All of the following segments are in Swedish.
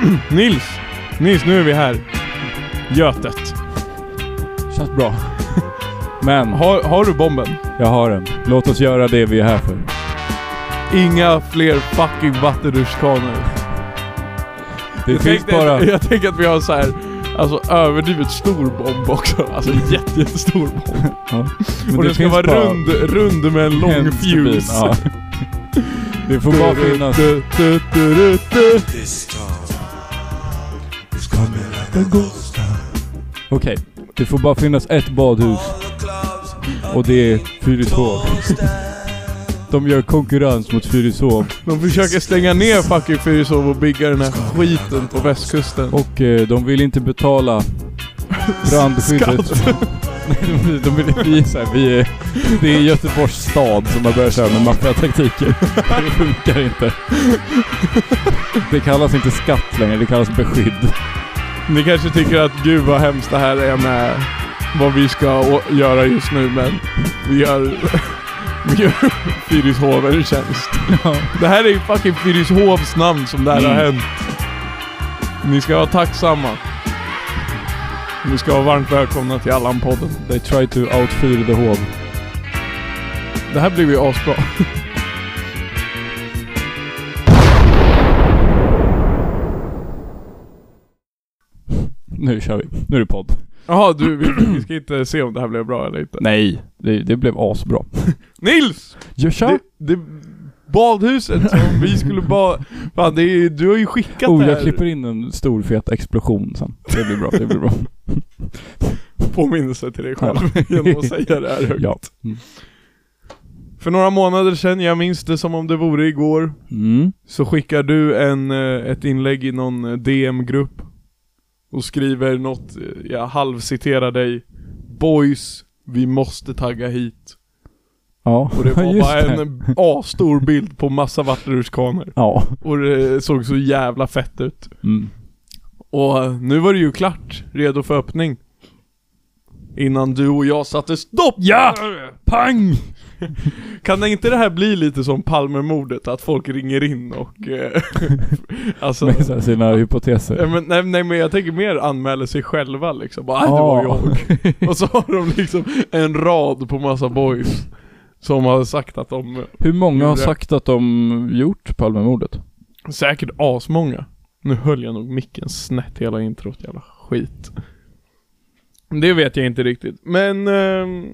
Nils! Nils, nu är vi här. Götet. Känns bra. Men, Har, har du bomben? jag har den. Låt oss göra det vi är här för. Inga fler fucking vattenrutschkanor. Det jag, finns tänkte, bara... jag tänker att vi har så här, alltså överdrivet stor bomb också. Alltså jätte, jättestor bomb. Ja. Men Och det den ska finns vara bara rund, rund med en lång en stubin, fuse. Ja. Det får bara finnas... Du, du, du, du, du. Okej. Det får bara finnas ett badhus. Och det är Fyrishov. De gör konkurrens mot Fyrishov. De försöker stänga ner fucking Fyrishov och bygga den här skiten på västkusten. Och eh, de vill inte betala brandskyddet. Nej, de, vill, vi är så här, vi är, det är Göteborgs stad som har börjat köra med maffiataktiken. Det funkar inte. Det kallas inte skatt längre, det kallas beskydd. Ni kanske tycker att gud vad hemskt det här är med vad vi ska göra just nu men vi gör, vi gör Fyrishov en tjänst. Det här är ju fucking Fyrishovs namn som det här har Mm. hänt. Ni ska vara tacksamma. Ni ska vara varmt välkomna till Allan-podden. They try to outfyr the hov. Det här blir ju asbra. Nu kör vi. Nu är det podd. Jaha du, vi, vi ska inte se om det här blev bra eller inte. Nej, det, det blev asbra. Nils! Kör. Det, det, badhuset som vi skulle bara... Fan, det är, du har ju skickat Oh, det här. jag klipper in en stor fet explosion sen. Det blir bra, det blir bra. påminnelse till dig själv genom att säga det här högt. Ja. Mm. För några månader sedan, jag minns det som om det vore igår, Mm. så skickar du en, eh, ett inlägg i någon eh, DM-grupp och skriver något, jag halvciterar dig Boys, vi måste tagga hit. Ja, Och det var just bara det. en asstor bild på massa vattenrutschkanor. Ja. Och det såg så jävla fett ut. Mm. Och eh, nu var det ju klart, redo för öppning. Innan du och jag satte stopp! Ja! Pang! Kan det inte det här bli lite som Palmemordet? Att folk ringer in och... Eh, alltså... Med sina hypoteser. Men, nej, nej men jag tänker mer anmäla sig själva liksom. Bara, "Ah, det var jag. Och så har de liksom en rad på massa boys. Som har sagt att de... Hur många har Gjorde- sagt att de gjort Palmemordet? Säkert asmånga. Nu höll jag nog micken snett hela introt, jävla skit. Det vet jag inte riktigt. Men... ehm,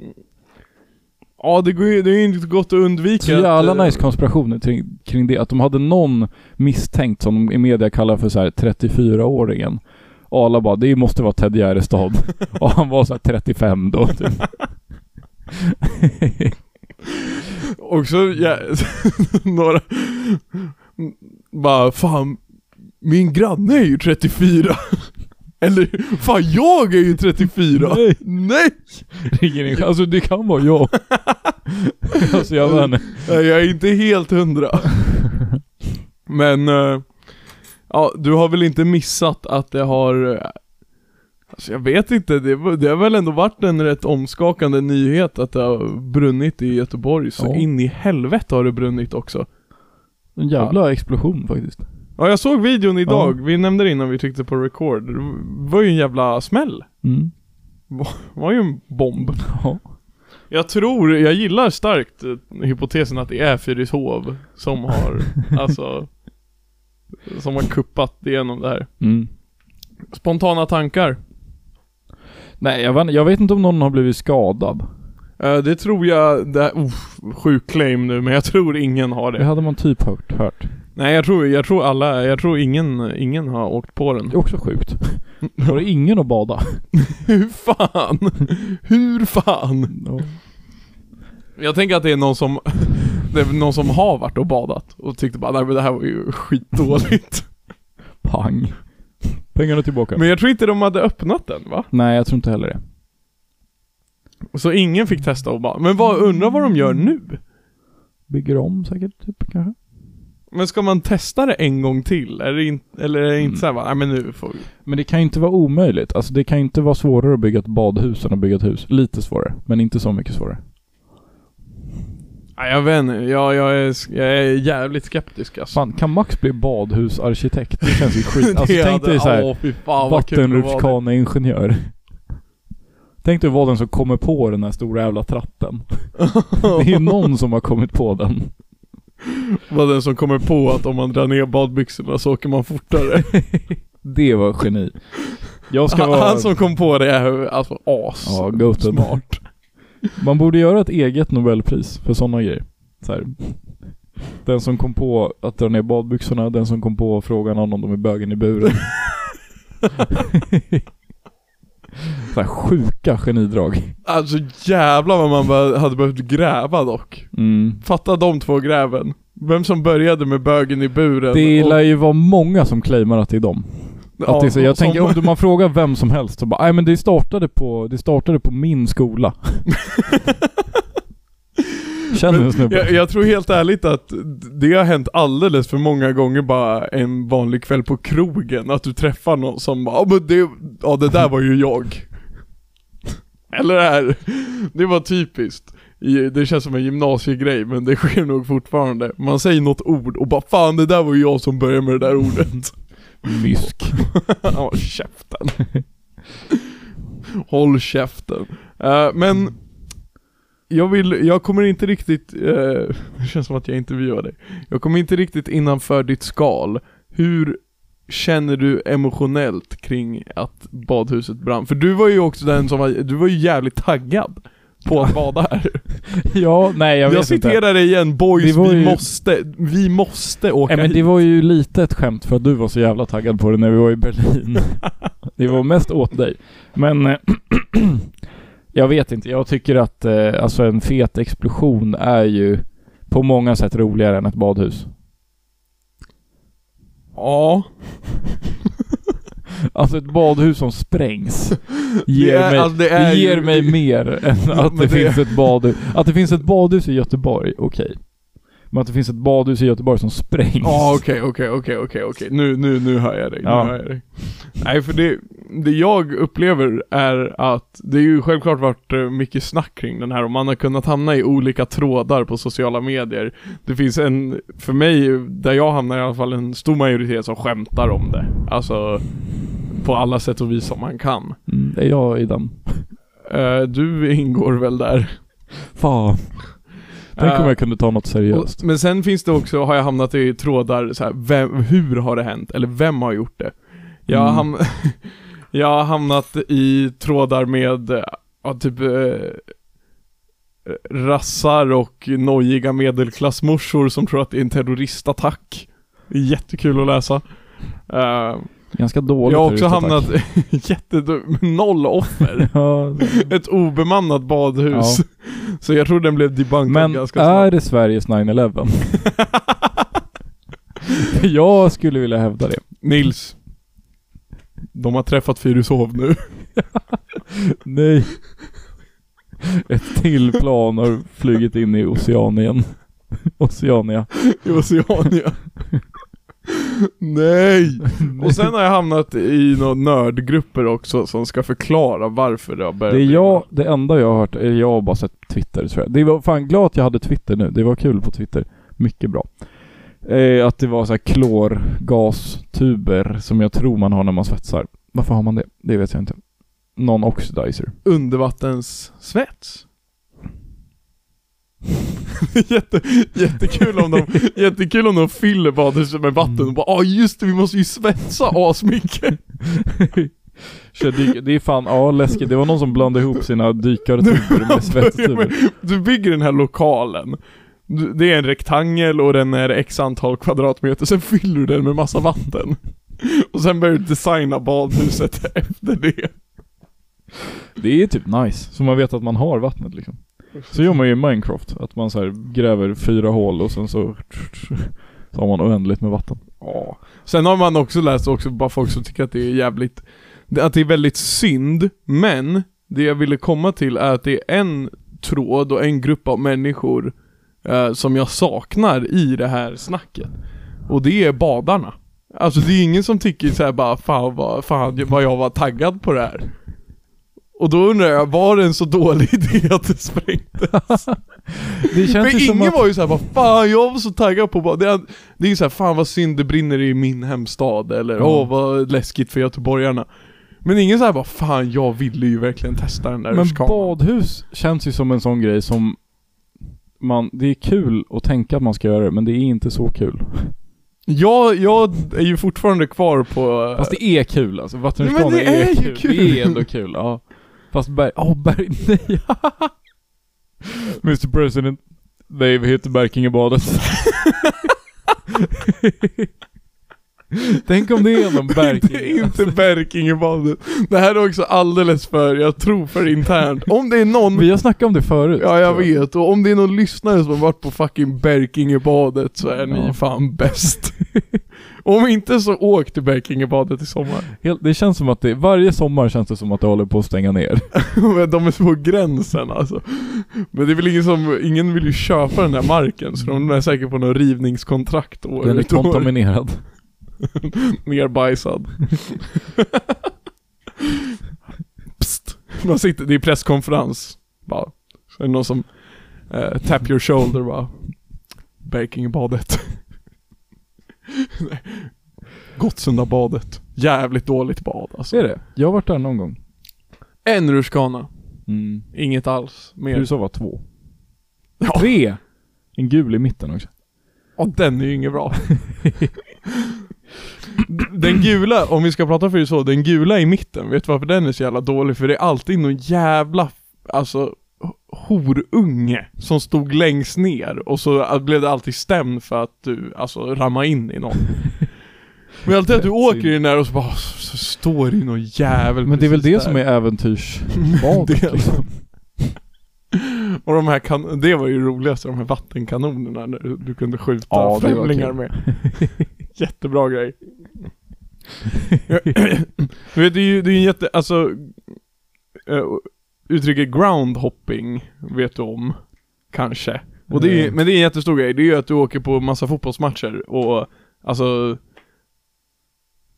ja, det går ju, det är ju inte gott att undvika Så jävla eh, nice konspirationer kring, kring det. Att de hade någon misstänkt som de i media kallar för så här 34-åringen. Och alla bara, det måste vara Ted Gärdestad. och han var så här 35 då typ. Också, ja, några... Bara, fan, min granne är ju 34. Eller, fan jag är ju 34. Nej. Nej! Ringer in. Alltså det kan vara jag. alltså jag vet inte. Jag är inte helt hundra. Men, eh, ja, du har väl inte missat att det har... eh, Alltså jag vet inte, det, det har väl ändå varit en rätt omskakande nyhet att det har brunnit i Göteborg. Så Ja. in i helvete har det brunnit också. En jävla explosion faktiskt. Ja, jag såg videon idag. Vi nämnde det innan vi tryckte på record. Det var ju en jävla smäll. Mm. Det var ju en bomb. Ja. Jag tror, jag gillar starkt eh, hypotesen att det är Fyrishov som har, alltså, som har kuppat igenom det här. Mm. Spontana tankar? Nej jag vet, jag vet inte om någon har blivit skadad. Eh, det tror jag, det, uff, sjuk claim nu, men jag tror ingen har Det det. hade man typ hört. hört. Nej jag tror, jag tror alla, jag tror ingen, ingen har åkt på den. Det är också sjukt. Var det ingen att bada? Hur fan? Hur fan? Ja. Jag tänker att det är någon som, det är någon som har varit och badat och tyckte bara nej men det här var ju skitdåligt. Pang. Pengarna tillbaka. Men jag tror inte de hade öppnat den va? Nej jag tror inte heller det. Så ingen fick testa och bara, men vad, undrar vad de gör nu? Bygger om säkert typ kanske. Men ska man testa det en gång till? Är det in, eller är det inte Mm. såhär bara, nej men nu får vi. Men det kan ju inte vara omöjligt. Alltså det kan ju inte vara svårare att bygga ett badhus än att bygga ett hus. Lite svårare, men inte så mycket svårare. Nej, jag vet inte, jag, jag, är, jag är jävligt skeptisk alltså. Fan, kan Max bli badhusarkitekt? Det känns ju skit. Alltså tänk dig såhär, vattenrutschkaneingenjör. Tänk dig vara den som kommer på den här stora jävla tratten. Det är ju någon som har kommit på den. Var den som kommer på att om man drar ner badbyxorna så åker man fortare. Det var geni. Jag ska Han, vara... han som kom på det är alltså as Ja, goated. smart. Man borde göra ett eget nobelpris för sådana grejer. Så här. Den som kom på att dra ner badbyxorna, den som kom på frågan om de är bögen i buren. så sjuka genidrag. Alltså jävlar vad man bara hade behövt gräva dock. Mm. Fatta de två gräven. Vem som började med bögen i buren. Det och- lär ju vara många som claimar att det är dem. Att det är så, jag tänker om man frågar vem som helst så bara, nej men det startade på, det startade på min skola. Känner du en snubbe? jag, jag tror helt ärligt att det har hänt alldeles för många gånger bara en vanlig kväll på krogen, att du träffar någon som bara, ja men det, ja det där var ju jag. Eller det här, det var typiskt. Det känns som en gymnasiegrej men det sker nog fortfarande. Man säger något ord och bara fan det där var ju jag som började med det där ordet. Mysk. Ja, käften. Håll käften. Eh, men jag vill, jag kommer inte riktigt, eh, det känns som att jag intervjuar dig. Jag kommer inte riktigt innanför ditt skal. Hur känner du emotionellt kring att badhuset brann? För du var ju också den som var, du var ju jävligt taggad på att bada här. Ja, nej jag Jag, vet inte. citerar dig igen, boys, Det vi ju- måste, vi måste åka Nej men det hit. var ju lite ett skämt för att du var så jävla taggad på det när vi var i Berlin. det var mest åt dig. Men eh, jag vet inte, jag tycker att eh, alltså en fet explosion är ju på många sätt roligare än ett badhus. Ja. Alltså ett badhus som sprängs ger, är- mig, alltså, det det ger ju- mig mer än att det, det- finns ett badhus. Att det finns ett badhus i Göteborg, okej. Men att det finns ett badhus i Göteborg som sprängs. Ja okej, okej, okej, okej, okej. Nu, nu, nu hör jag dig. Ja. Nu hör jag dig. Nej för det, det jag upplever är att det är ju självklart varit eh, mycket snack kring den här och man har kunnat hamna i olika trådar på sociala medier. Det finns en, för mig, där jag hamnar i alla fall, en stor majoritet som skämtar om det. Alltså, på alla sätt och vis som man kan. Mm, är jag i den? Eh, du ingår väl där? Fan. Tänk om Eh, jag kunde ta något seriöst. Och, men sen finns det också, har jag hamnat i trådar så här, vem, hur har det hänt? Eller vem har gjort det? Jag Mm. ham jag har hamnat i trådar med, ja, typ eh, rassar och nojiga medelklassmorsor som tror att det är en terroristattack. Jättekul att läsa. Eh, Ganska dåligt jag har också hamnat jättedum, noll offer. ja, Ett obemannat badhus. Så jag tror den blev debunkad Men ganska är snabbt. det Sveriges 9-11? jag skulle vilja hävda det. Nils. De har träffat Fyrishov nu. Nej. Ett till plan har flugit in i Oceanien. Oceania. I Oceania. Nej! Och sen har jag hamnat i några nördgrupper också som ska förklara varför det har börjat Det är bli jag, det enda jag har hört, är jag har bara sett Twitter tror jag. Det var fan glad att jag hade Twitter nu. Det var kul på Twitter. Mycket bra. Eh, att det var så här klorgastuber som jag tror man har när man svetsar. Varför har man det? Det vet jag inte. Non-oxidizer. undervattenssvets. Jätte, jättekul om de, jättekul om de fyller badhuset med vatten och bara ah just det, vi måste ju svetsa asmycket. Kör dyk- det är fan, ja läskigt. Det var någon som blandade ihop sina dykartuber med svetstuber. Du bygger den här lokalen. Du- Det är en rektangel och den är x antal kvadratmeter, sen fyller du den med massa vatten. Och sen börjar du designa badhuset efter det. Det är typ nice. Så man vet att man har vattnet liksom. Så gör man ju i Minecraft. Att man så här gräver fyra hål och sen så så har man oändligt med vatten. Ja. Sen har man också läst också bara folk som tycker att det är jävligt, att det är väldigt synd, men det jag ville komma till är att det är en tråd och en grupp av människor eh, som jag saknar i det här snacket. Och det är badarna. Alltså det är ingen som tycker så här bara fan vad, fan vad jag var taggad på det här. Och då undrar jag, var det en så dålig idé att det sprängdes? Det känns För ingen att... var ju såhär, vad fan jag var så taggad på bara, det är, det är ju såhär, fan vad synd det brinner i min hemstad, eller åh vad läskigt för göteborgarna Men ingen såhär bara, fan jag ville ju verkligen testa den där Men rutschkanan." badhus känns ju som en sån grej som man, det är kul att tänka att man ska göra det, men det är inte så kul. jag, jag är ju fortfarande kvar på... Fast det är kul alltså, men det är ju kul. kul. Det är ändå kul, ja. Fast berg, åh berg, nej. Mr President, they've hit Berkingebadet. Tänk om det är någon Berkinge. inte, inte Berkingebadet. Det här är också alldeles för, jag tror för internt. Om det är någon Vi har snackat om det förut. Ja jag vet, och om det är någon lyssnare som har varit på fucking Berkingebadet så är ni fan bäst. om inte så åk till Berkingebadet i sommar. Helt, det känns som att det, varje sommar känns det som att det håller på att stänga ner. Men de är på gränsen alltså. Men det är väl ingen som, ingen vill ju köpa den där marken så de är säkert på något rivningskontrakt år Den är ut och år. kontaminerad. Nerbajsad. Psst. Man sitter, det är presskonferens. Bara. Så är det någon som eh, tap your shoulder bara. Berkingebadet. Gottsundabadet. Jävligt dåligt bad alltså. Är det? Jag har varit där någon gång. En rutschkana. Mm. Inget alls. Mer. Du sa var två? Ja. Tre! En gul i mitten också. Och den är ju inget bra. Den gula, om vi ska prata för det så, den gula i mitten, vet du varför den är så jävla dålig? För det är alltid någon jävla, alltså horunge som stod längst ner och så blev det alltid stämd för att du, alltså ramma in i någon. Men alltid att du åker i den där och så bara, så står det någon jävel Men det är väl det där. som är äventyrsbadet Det- liksom. Och de här kan det var ju roligast, de här vattenkanonerna när du, du kunde skjuta Ja, främlingar med. Jättebra grej. du vet, det är ju det är en jätte, alltså eh, Uttrycket groundhopping vet du om, kanske. Och det är, Mm. men det är en jättestor grej, det är ju att du åker på massa fotbollsmatcher och alltså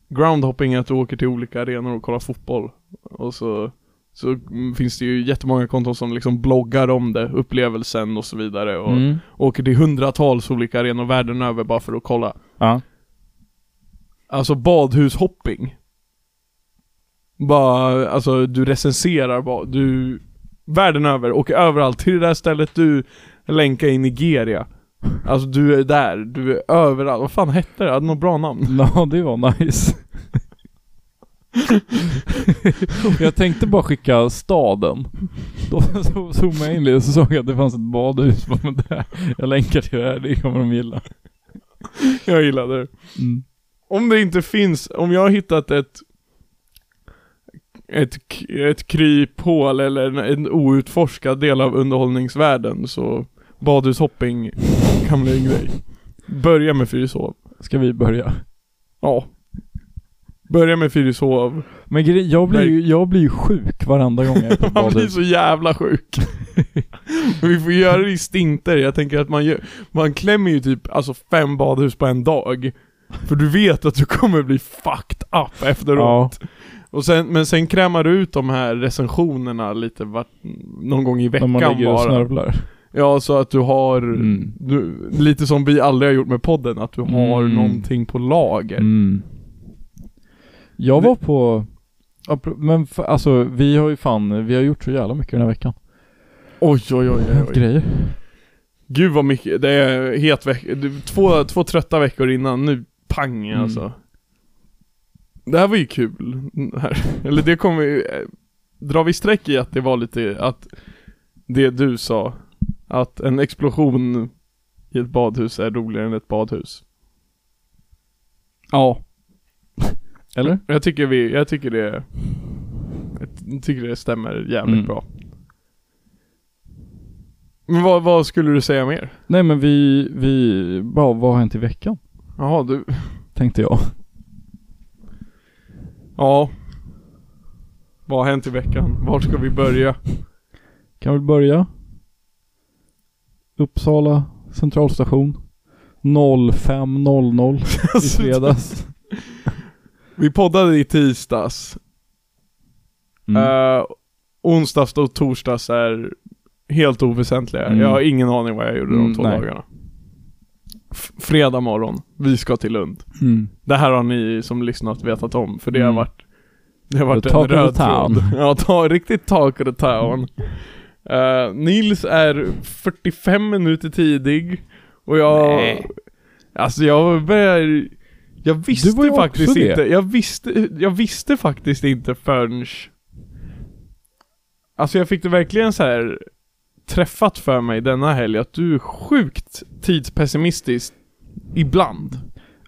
Groundhopping är att du åker till olika arenor och kollar fotboll och så så finns det ju jättemånga konton som liksom bloggar om det, upplevelsen och så vidare och Mm. åker till hundratals olika arenor världen över bara för att kolla. Ja. Alltså badhushopping. Bara, alltså du recenserar bara, du Världen över, åker överallt till det där stället du länkar i Nigeria. Alltså du är där, du är överallt. Vad fan hette det? Hade något bra namn? Ja, det var nice. jag tänkte bara skicka staden. Då zoomade jag in lite och så såg jag att det fanns ett badhus. Det här, jag länkar till det här, det kommer de gilla. Jag gillade det. Mm. Om det inte finns, om jag har hittat ett ett, ett kryphål eller en, en outforskad del av underhållningsvärlden så badhushopping kan bli en grej. Börja med Fyrishov. Ska vi börja? Ja. Börja med Fyrishov. Men grej, jag blir ju, jag blir ju sjuk varenda gång jag är på Man blir badhus. så jävla sjuk. Vi får göra det i stinter. Jag tänker att man gör, man klämmer ju typ alltså fem badhus på en dag. För du vet att du kommer bli fucked up efteråt. Ja, Och sen, men sen krämar du ut de här recensionerna lite vart, någon gång i när veckan man ligger och bara. snörvlar. Ja, så att du har, Mm. du, lite som vi aldrig har gjort med podden, att du har Mm. någonting på lager. Mm. Jag var på, men f- alltså vi har ju fan, vi har gjort så jävla mycket den här veckan. Oj, oj, oj, oj, oj. Grejer. Gud vad mycket, det är het vecka, två, två trötta veckor innan, nu pang Mm. alltså. Det här var ju kul. Här. Eller det kommer ju, eh, drar vi streck i att det var lite, att det du sa, att en explosion i ett badhus är roligare än ett badhus. Ja. Eller? Jag tycker vi, jag tycker det Jag tycker det stämmer jävligt Mm. bra Men vad, vad skulle du säga mer? Nej men vi, vi, bara vad har hänt i veckan? Jaha du, Tänkte jag. Ja Vad har hänt i veckan? Var ska vi börja? Kan vi börja? Uppsala centralstation 05.00 i fredags. Vi poddade i tisdags Mm. Eh, onsdags och torsdags är helt oväsentliga. Mm. Jag har ingen aning vad jag gjorde de Mm, två nej. dagarna. Fredag morgon, vi ska till Lund. Mm. Det här har ni som lyssnat vetat om, för det har Mm. varit Det har varit The en röd town. tråd. Ja, ta, riktigt talk of the town. Eh, Nils är 45 minuter tidig och jag... Nej. Alltså jag börjar... Jag visste var ju också faktiskt det. inte, jag visste, jag visste faktiskt inte förrän... Alltså jag fick det verkligen så här träffat för mig denna helg att du är sjukt tidspessimistisk ibland.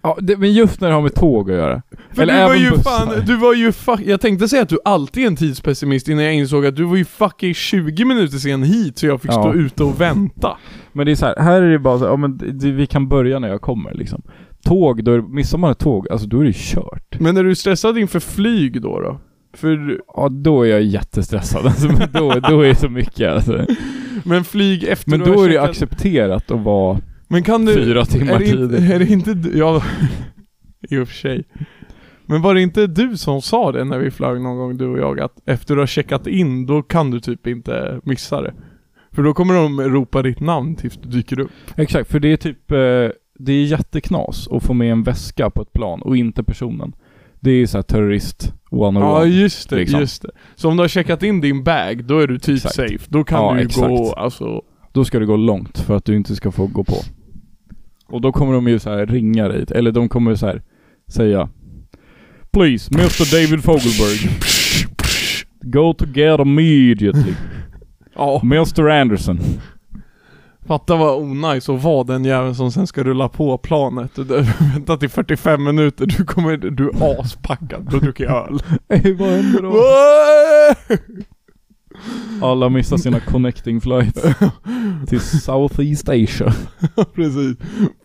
Ja, det, men just när det har med tåg att göra. För Eller du var ju bussar. fan, du var ju fuck, jag tänkte säga att du alltid är en tidspessimist innan jag insåg att du var ju fucking 20 minuter sen hit så jag fick Ja. stå ute och vänta. Men det är så här, här är det bara så, ja men det, vi kan börja när jag kommer liksom. Tåg, då är, missar man ett tåg, alltså då är det kört. Men är du stressad inför flyg då då? För, Ja, då är jag jättestressad alltså, men då, då är det så mycket alltså. Men flyg efter Men du har då är det checkat- accepterat att vara Men kan du, fyra timmar är det, inte, tidigt. är det inte du, ja, i och för sig. Men var det inte du som sa det när vi flög någon gång du och jag att efter du har checkat in då kan du typ inte missa det? För då kommer de ropa ditt namn tills du dyker upp. Exakt, för det är typ, eh, det är jätteknas att få med en väska på ett plan och inte personen. Det är så här terrorist one Ja just det, liksom. just det. Så om du har checkat in din bag, då är du typ Exakt. safe. Då kan Ja, du ju exakt. gå, alltså Då ska det gå långt för att du inte ska få gå på. Och då kommer de ju så ringa dig, eller de kommer så här säga Please, Mr David Fogelberg. Go to get immediately. Ja, Mr Anderson. Fatta vad onajs att vara den jäveln som sen ska rulla på planet. Du, du, vänta till 45 minuter, du kommer, du är aspackad, då dricker jag öl. Ey, vad händer då? Alla missar sina connecting flights till Southeast Asia. Precis.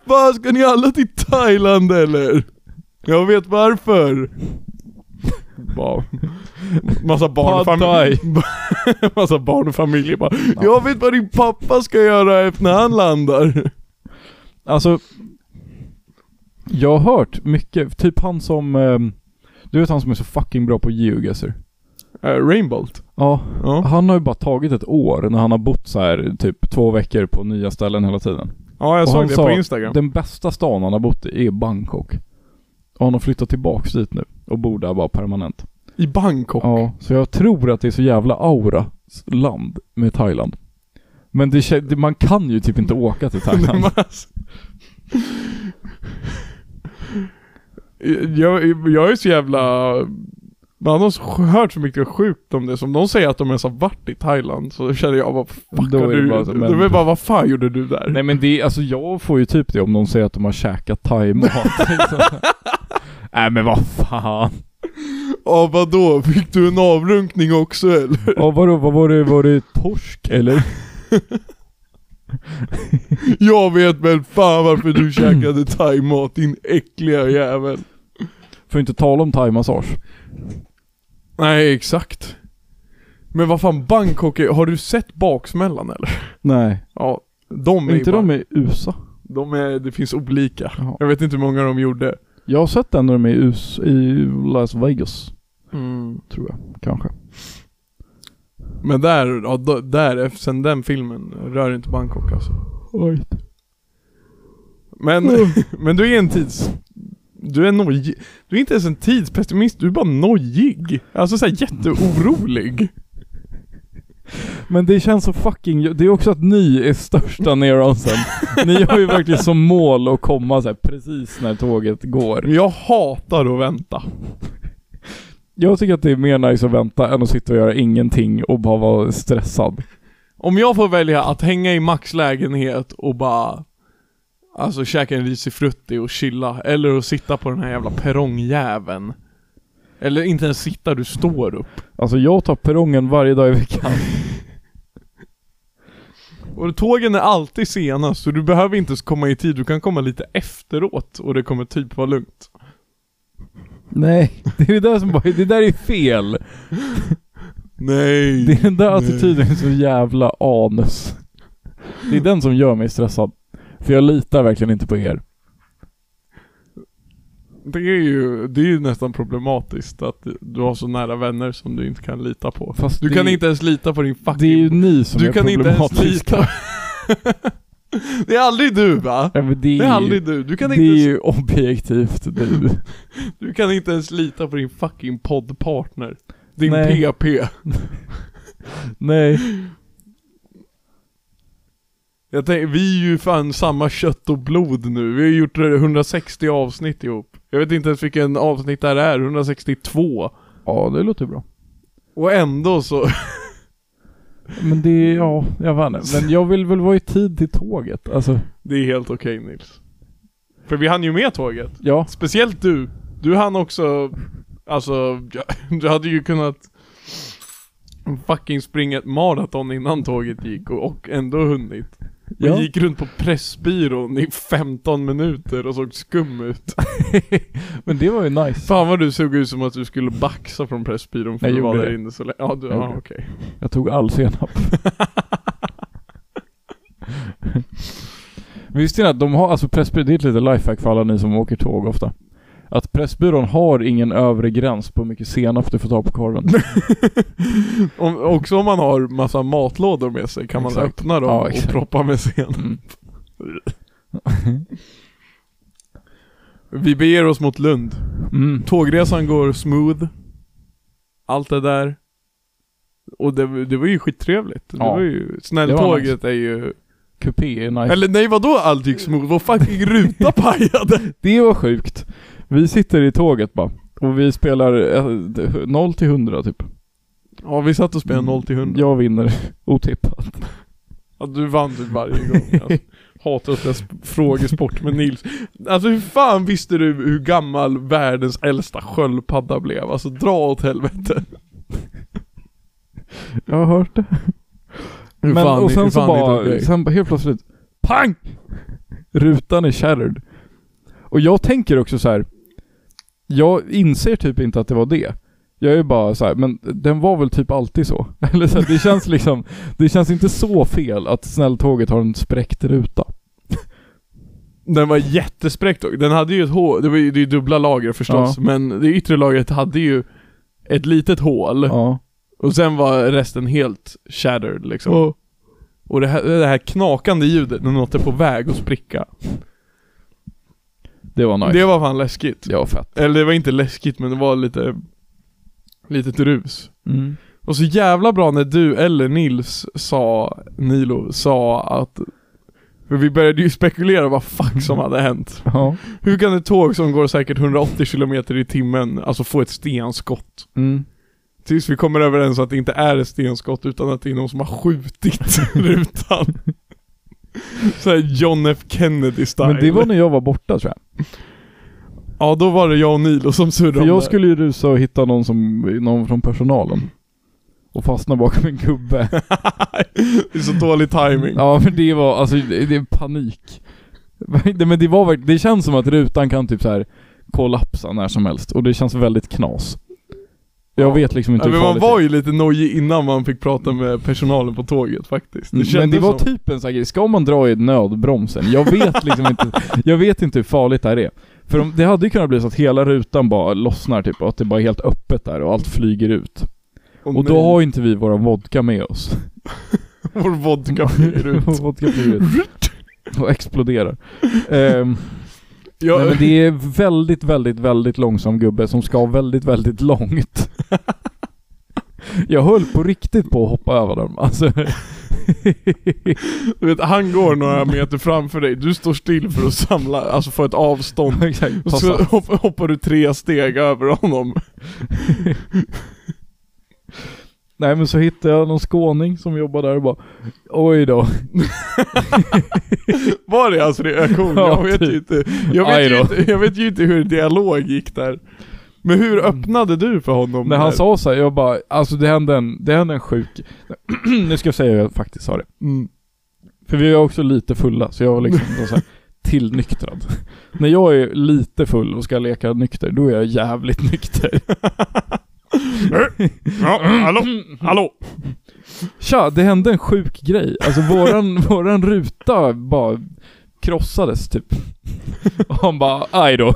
Vad ska ni alla till Thailand eller? Jag vet varför. Bara, massa Pad barnfamiljer. massa barnfamiljer bara. Jag vet vad din pappa ska göra när han landar. Alltså, jag har hört mycket, typ han som, ehm, du vet han som är så fucking bra på geoguesser? Uh, Rainbolt. Ja, Ja. han har ju bara tagit ett år när han har bott så här typ två veckor på nya ställen hela tiden. Ja, jag Och såg det sa, på Instagram. Den bästa stan han har bott i är Bangkok. Och han har flyttat tillbaks dit nu och bor där bara permanent. I Bangkok. Ja, så jag tror att det är så jävla aura land med Thailand. Men det, man kan ju typ inte åka till Thailand. Alltså- jag, jag är så jävla... Man har så hört så mycket sjukt om det, som de säger att de ens har varit i Thailand, så känner jag bara fuck Då är det du, bara så, men... men- Det är bara vad fan gjorde du där? Nej men det, alltså jag får ju typ det om någon säger att de har käkat thaimat. Nej men vad fan. Ja vadå, fick du en avrunkning också eller? Ja vadå, vad var det, var det torsk eller? Jag vet väl fan varför du käkade thaimat din äckliga jävel. Får inte tala om thaimassage. Nej exakt. Men vad fan Bangkok är, har du sett baksmällan eller? Nej. Ja, de är inte ju de bara, i USA? de är, det finns olika. Jaha. Jag vet inte hur många de gjorde. Jag har sett den när de är i, US, i Las Vegas. Mm. Tror jag. Kanske. Men där, ja, där, sen den filmen, rör inte Bangkok alltså. Oj. Men, men du är en tids... Du är nojig. Du är inte ens en tidspessimist, du är bara nojig. Alltså såhär jätteorolig. Men det känns så fucking, det är också att ni är största neuronsen. ni har ju verkligen som mål att komma så här precis när tåget går. Jag hatar att vänta. Jag tycker att det är mer nice att vänta än att sitta och göra ingenting och bara vara stressad. Om jag får välja att hänga i Max lägenhet och bara Alltså käka en risifrutti och chilla, eller att sitta på den här jävla perrongjäveln Eller inte ens sitta, du står upp Alltså jag tar perrongen varje dag i veckan. Och tågen är alltid senast, så du behöver inte komma i tid, du kan komma lite efteråt och det kommer typ vara lugnt Nej, det är det där som bara, det där är fel. Nej Det är den där Nej. attityden så jävla anus. Det är den som gör mig stressad. För jag litar verkligen inte på er. Det är ju, det är ju nästan problematiskt att du har så nära vänner som du inte kan lita på. Fast Du det, kan inte ens lita på din fucking... Det är ju ni som du är kan inte ens problematiska. lita... det är aldrig du va? Ja, det, är Det är aldrig du. Du kan, det inte är ens, ju objektivt du. du kan inte ens lita på din fucking poddpartner. Din Nej. PP. Nej. Jag tänker, vi är ju fan samma kött och blod nu. Vi har gjort 160 avsnitt ihop. Jag vet inte ens vilken avsnitt det här är, 162. Ja, det låter bra. Och ändå så... Men det ja, jag inte. Men jag vill väl vara i tid till tåget. Alltså, Det är helt okej Nils. För vi hann ju med tåget. ja. Speciellt du. Du hann också, alltså, du hade ju kunnat fucking springa ett maraton innan tåget gick och, och ändå hunnit. Och ja. gick runt på Pressbyrån i 15 minuter och såg skum ut. Men det var ju nice. Fan vad du såg ut som att du skulle baxa från Pressbyrån för Jag att vara gjorde där det. inne så länge. Ja, du, Jag ja okej. Jag tog all senap. Visste ni att de har, alltså Pressbyrån, det är ett litet lifehack för alla ni som åker tåg ofta. Att Pressbyrån har ingen övre gräns på hur mycket senap du får ta på korven. Om, också om man har massa matlådor med sig kan man Exakt. öppna dem Ja, och proppa med sen. Mm. Vi beger oss mot Lund. Mm. Tågresan går smooth. Allt det där. Och det, det var ju skittrevligt. Det Ja. var ju, snälltåget är ju... Kupé är nice. Eller nej vadå allt gick smooth? Vår fucking ruta pajade! Det var sjukt. Vi sitter i tåget bara. Och vi spelar eh, 0 till 100 typ. Ja vi satt och spelade 0 till 100. Jag vinner otippat. Ja, du vann typ varje gång. Jag hatar att spela sp- frågesport med Nils. Alltså hur fan visste du hur gammal världens äldsta sköldpadda blev? Alltså dra åt helvete. Jag har hört det. Hur Men fan- och sen så bara, sen helt plötsligt PANG! Rutan är shattered. Och jag tänker också så här. Jag inser typ inte att det var det. Jag är bara så här, men den var väl typ alltid så. Eller så här, det känns liksom, det känns inte så fel att snälltåget har en spräckt ruta. Den var jättespräckt dock. Den hade ju ett hål, det var ju det är ju dubbla lager förstås, Ja. men det yttre lagret hade ju ett litet hål. Ja. Och sen var resten helt shattered liksom. Och, Och det här, det här knakande ljudet när något är på väg att spricka. Det var nice. Det var fan läskigt. Det var fett. Eller det var inte läskigt men det var lite Litet rus. Mm. Och så jävla bra när du eller Nils sa, Nilo, sa att För vi började ju spekulera vad fuck som hade hänt. Ja. Hur kan ett tåg som går säkert 180 km i timmen, alltså få ett stenskott? Mm. Tills vi kommer överens att det inte är ett stenskott utan att det är någon som har skjutit rutan. Såhär John F Kennedy style. Men det var när jag var borta tror jag. Ja då var det jag och Nilo som surrade För jag skulle ju rusa och hitta någon som, någon från personalen. Och fastna bakom en gubbe. det är så dålig timing. Ja men det var, alltså det, det är panik. Men det var det känns som att rutan kan typ så här kollapsa när som helst och det känns väldigt knas. Jag Ja. vet liksom inte Ja, hur men man var ju lite nojig innan man fick prata med personalen på tåget faktiskt. Det är. Men det kändes var som- typ en sån grej, ska man dra i nödbromsen? Jag vet liksom inte, jag vet inte hur farligt det här är. För om, det hade ju kunnat bli så att hela rutan bara lossnar typ och att det bara är helt öppet där och allt flyger ut. Åh, och då nej. har ju inte vi våran vodka med oss. Vår vodka flyger ut. vodka flyger ut. Och exploderar. Ehm, Jag, Nej men det är väldigt, väldigt, väldigt långsam gubbe som ska väldigt, väldigt långt. Jag höll på riktigt på att hoppa över dem. Alltså. du vet, han går några meter framför dig, du står still för att samla, alltså få ett avstånd. Exakt. Och så hopp, hoppar du tre steg över honom. Nej men så hittade jag någon skåning som jobbar där och bara Oj då. Var det hans reaktion? Ja, jag, vet typ. ju inte, jag, vet ju inte, jag vet ju inte hur dialog gick där. Men hur öppnade du för honom? När han sa så här, jag bara, alltså det hände en, det hände en sjuk Nu ska jag säga hur jag faktiskt sa det. Mm. För vi var också lite fulla, så jag var liksom så här, tillnyktrad. När jag är lite full och ska leka nykter, då är jag jävligt nykter. Ja, hallå? Hallå? Tja, det hände en sjuk grej. Alltså våran, våran ruta bara krossades typ. Och han bara, aj då.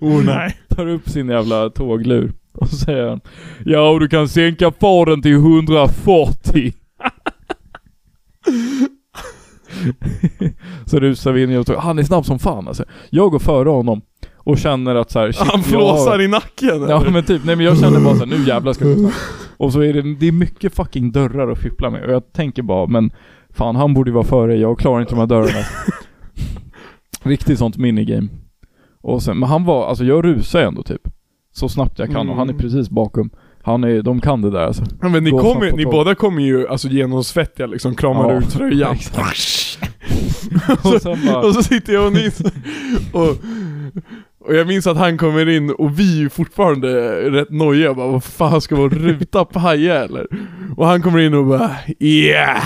oh nej. tar upp sin jävla tåglur och säger han Ja, och du kan sänka farten till 140. så rusar vi in i och han är snabb som fan alltså. Jag går före honom och känner att så här, shit, Han jag flåsar har- i nacken Ja eller? men typ, nej men jag känner bara såhär, nu jävlar ska jag gå. Och så är det, det är mycket fucking dörrar att fippla med och jag tänker bara, men fan han borde ju vara före, jag klarar inte de här dörrarna. Riktigt sånt minigame. Och sen, men han var, alltså jag rusar ändå typ. Så snabbt jag kan och han är Mm. precis bakom. Han är, de kan det där alltså. Ja, men ni, på ni båda kommer ju alltså genomsvettiga liksom, kramar Ja, ut tröjan. Och sen bara, och så sitter jag och och, och jag minns att han kommer in och vi är ju fortfarande rätt nojiga bara vad fan ska vår ruta paja eller? Och han kommer in och bara yeah!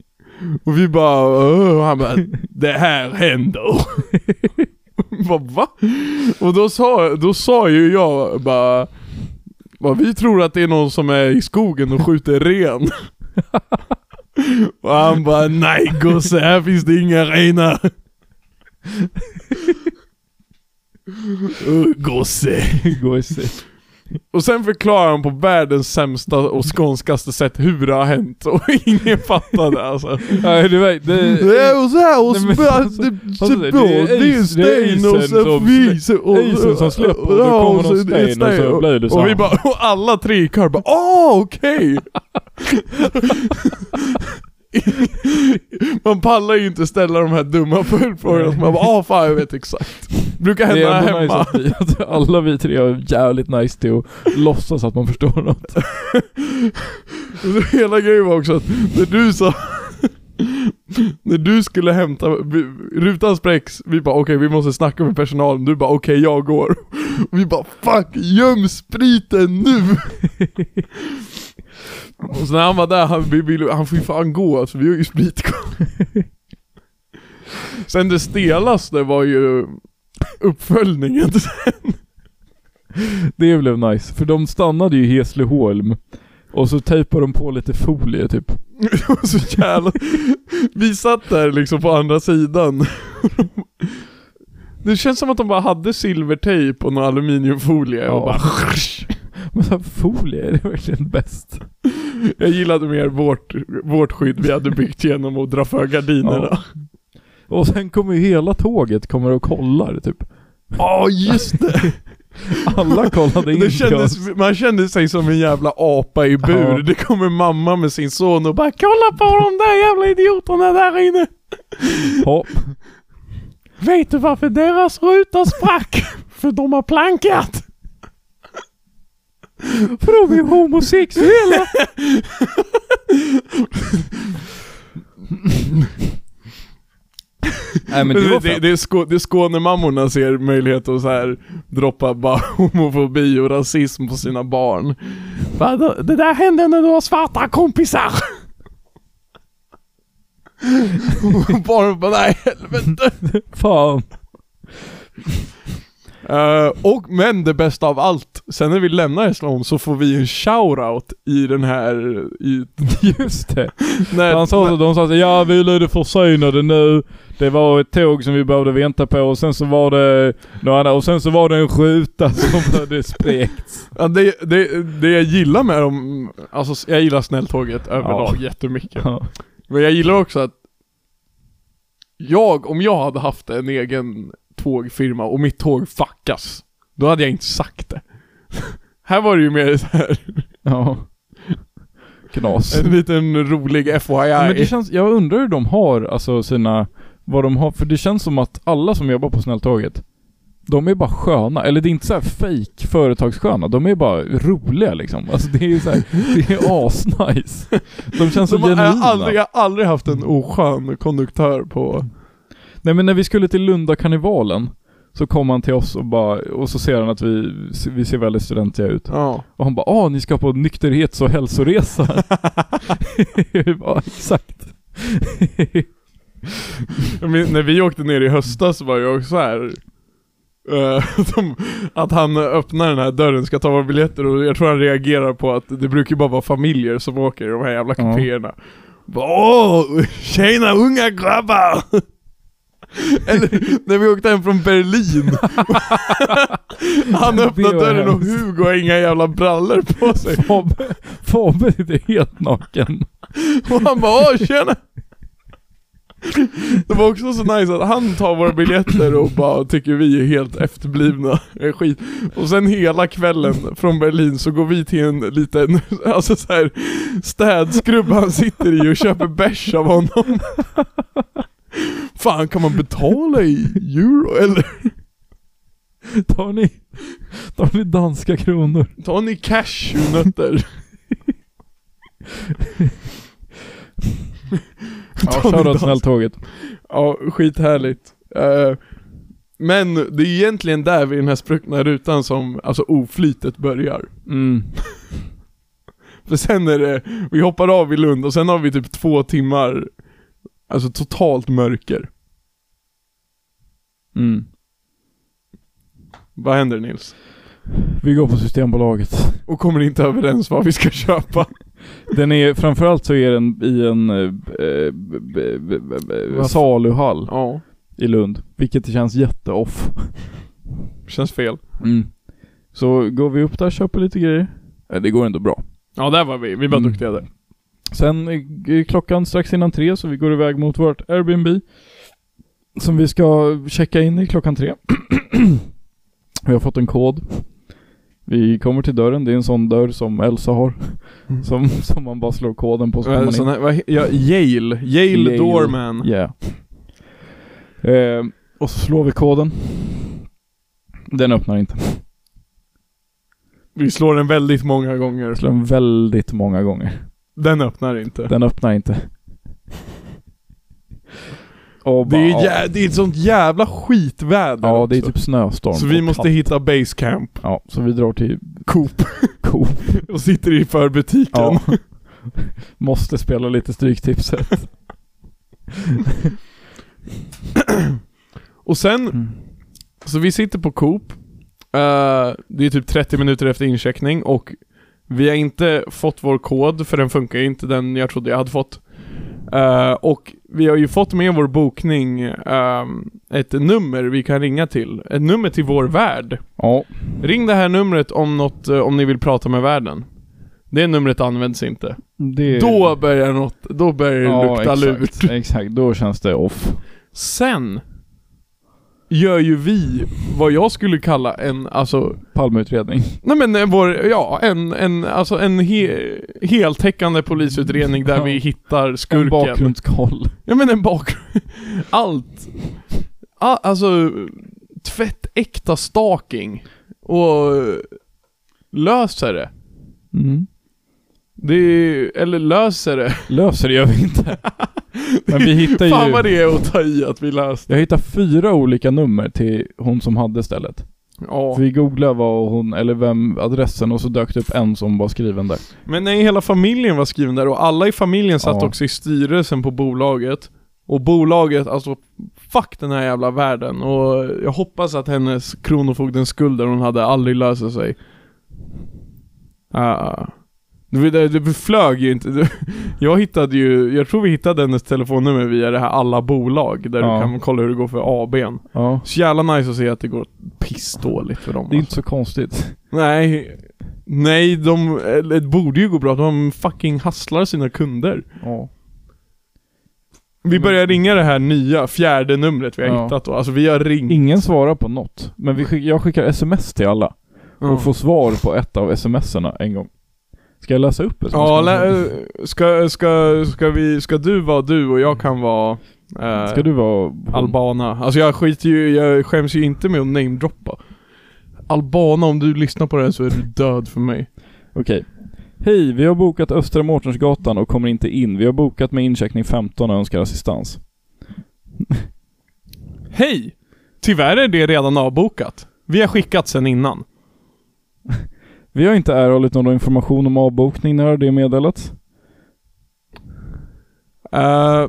Och vi bara och han bara det här händer. bara, va? Och då sa, då sa ju jag bara vad vi tror att det är någon som är i skogen och skjuter ren. Och han bara nej gosse, här finns det inga renar. Uh, gosse. sig. Och sen förklarar han på världens sämsta och skånskaste sätt hur det har hänt och ingen fattade alltså. Nej du vet, det... Det är och så här och alltså, det, alltså, så det är sten och så som fis och isen som släpper och då kommer så någon sten och så blir det så Och vi bara, och alla tre i kör bara åh okej! Man pallar ju inte ställa de här dumma följdfrågorna så man bara åh fan jag vet exakt. Brukar hända är ändå nice hemma. att, vi, att alla vi tre är jävligt nice till att låtsas att man förstår något. Hela grejen var också att när du sa När du skulle hämta, rutan spräcks, vi bara okej vi måste snacka med personalen, du bara okej jag går. Vi bara fuck, göm spriten nu! Och så när han var där, han, vi ville, han får ju fan gå alltså, vi har ju sprit kvar. Sen det stelaste var ju uppföljningen Det blev nice, för de stannade ju i Hässleholm. Och så tejpade de på lite folie typ. Så jävla... Vi satt där liksom på andra sidan. Det känns som att de bara hade silvertejp och någon aluminiumfolie och Ja. bara... Men så här, folie, är det verkligen bäst? Jag gillade mer vårt, vårt skydd vi hade byggt genom att dra för gardinerna. Ja. Och sen kommer ju hela tåget kommer och kollar typ. Ja, just det! Alla kollade in det kändes, man kände sig som en jävla apa i bur. Ja. Det kommer mamma med sin son och bara 'Kolla på de där jävla idioterna där inne' Ja, Vet du varför deras ruta sprack? För de har plankat! För de är homosexuella! Nej men det det, det, är Skå, det är Skånemammorna ser möjlighet att så här droppa bara homofobi och rasism på sina barn. Det, där hände när du har svarta kompisar! Barnen bara nej helvete. Fan. Eh, och men det bästa av allt, sen när vi lämnar Hässleholm så får vi en shoutout i den här, i, Just det. när, Han sa så, de sa så, ja vi lite försenade nu. Det var ett tåg som vi behövde vänta på och sen så var det några andra, och sen så var det en skjuta som hade spräckts. Ja, det, det, det jag gillar med dem, alltså jag gillar snälltåget överlag jättemycket. Ja. Men jag gillar också att jag, om jag hade haft en egen tågfirma och mitt tåg fuckas, då hade jag inte sagt det. här var det ju mer så här, ja. Knas. en liten rolig FYI. Ja, men det känns, jag undrar hur de har alltså sina, vad de har, för det känns som att alla som jobbar på Snälltåget, de är bara sköna, eller det är inte så här fake företagssköna, de är bara roliga liksom. Alltså det är så här, det är asnice. De känns så De har, jag, genuina. har aldrig, jag har aldrig haft en oskön konduktör på... Nej men när vi skulle till Lundakarnevalen så kom han till oss och bara, och så ser han att vi, vi ser väldigt studentiga ut. Ja. Och han bara ah ni ska på nykterhets och hälsoresa. bara exakt. Men, när vi åkte ner i höstas var jag också så här. eh, de, att han öppnar den här dörren, ska ta våra biljetter och jag tror han reagerar på att det brukar bara vara familjer som åker i de här jävla Ja. kupéerna. Bara, Åh, tjena unga grabbar! Eller när vi åkte hem från Berlin. Han var dörren och. Hugo har inga jävla brallor på sig. Fabbe, Fabbe sitter helt naken. Och han bara åh tjena! Det var också så nice att han tar våra biljetter och bara tycker vi är helt efterblivna, skit. Och sen hela kvällen från Berlin så går vi till en liten, alltså så här städskrubb han sitter i och köper bärs av honom. Fan kan man betala i euro eller? Tar ni, tar ni danska kronor? Tar ni cashewnötter? Ja, shoutout snälltåget. Ja, skithärligt. Eh, men det är egentligen där vid den här spruckna rutan som, alltså oflytet börjar. Mm. För sen är det, vi hoppar av i Lund och sen har vi typ två timmar, alltså totalt mörker. Mm. Vad händer Nils? Vi går på Systembolaget. Och kommer inte överens vad vi ska köpa. Den är, framförallt så är den i en eh, eh, saluhall Ja, i Lund. Vilket känns jätteoff. känns fel. Mm. Så går vi upp där och köper lite grejer. Eh, Det går ändå bra. Ja, där var vi. Vi var Mm. duktiga där. Sen är klockan strax innan tre så vi går iväg mot vårt Airbnb. Som vi ska checka in i klockan tre. vi har fått en kod. Vi kommer till dörren, det är en sån dörr som Elsa har. Mm. Som, som man bara slår koden på så kommer man in. här, vad, he- ja, Yale. Yale, Yale. Doorman. Yeah. Eh, och så slår vi koden. Den öppnar inte. Vi slår den väldigt många gånger. Slår den väldigt många gånger. Den öppnar inte. Den öppnar inte. Och Det är, bara, jä- det är ett sånt jävla skitväder Ja, det är också. typ snöstorm. Så vi och måste kallt. hitta basecamp. Ja, så vi drar till Coop. Coop. Och sitter i förbutiken. Ja. måste spela lite Stryktipset. Och sen, Mm. så vi sitter på Coop. Eh, det är typ 30 minuter efter incheckning och vi har inte fått vår kod för den funkar ju inte, den jag trodde jag hade fått. Eh, och vi har ju fått med vår bokning ehm, ett nummer vi kan ringa till. Ett nummer till vår värd. Ja, Ring det här numret om något, eh, om ni vill prata med värden. Det numret används inte. det... Då börjar något, då börjar det ja, lukta lurt. exakt, exakt. Då känns det off. Sen gör ju vi vad jag skulle kalla en, alltså, Palmeutredning. nej men en vår, ja, en, en, alltså en he, heltäckande polisutredning där Ja. vi hittar En skurken. bakgrundskoll. Ja men en bakgrund. Allt. All, alltså, tvättäkta stalking. Och löser det. Mm. Det är, eller löser det. Löser det gör vi inte. Men vi hittar Fan ju... vad det är att ta i att vi löste. Jag hittar fyra olika nummer till hon som hade stället. Ja. För vi googlade vad hon, eller vem, adressen och så dök det upp en som var skriven där. Men nej, hela familjen var skriven där och alla i familjen satt Ja. också i styrelsen på bolaget. Och bolaget, alltså fuck den här jävla världen. Och jag hoppas att hennes kronofogdens skulder hon hade aldrig löser sig. Ah. Det flög ju inte. Jag hittade ju, jag tror vi hittade hennes telefonnummer via det här alla bolag. Där Ja. du kan kolla hur det går för ABn. Ja. Så jävla nice att se att det går pissdåligt för dem. Det är alltså. inte så konstigt. Nej, nej de, eller det borde ju gå bra, de fucking hasslar sina kunder. Ja. Vi börjar ringa det här nya, fjärde numret vi har Ja. hittat då. Alltså vi har ringt. Ingen svarar på något. Men vi skick, jag skickar sms till alla. Och får svar på ett av smserna en gång. Ska jag läsa upp det? Ja, lä- ska, ska, ska vi, ska du vara du och jag kan vara eh, Ska du vara... Albana? Alltså jag skiter ju, jag skäms ju inte med att namedroppa. Albana, om du lyssnar på det här så är du död för mig. Okej. Hej, vi har bokat Östra Mårtensgatan och kommer inte in. Vi har bokat med incheckning 15 och önskar assistans. Hej! Tyvärr är det redan avbokat. Vi har skickat sen innan. Vi har inte erhållit någon information om avbokning när det meddelats. Uh,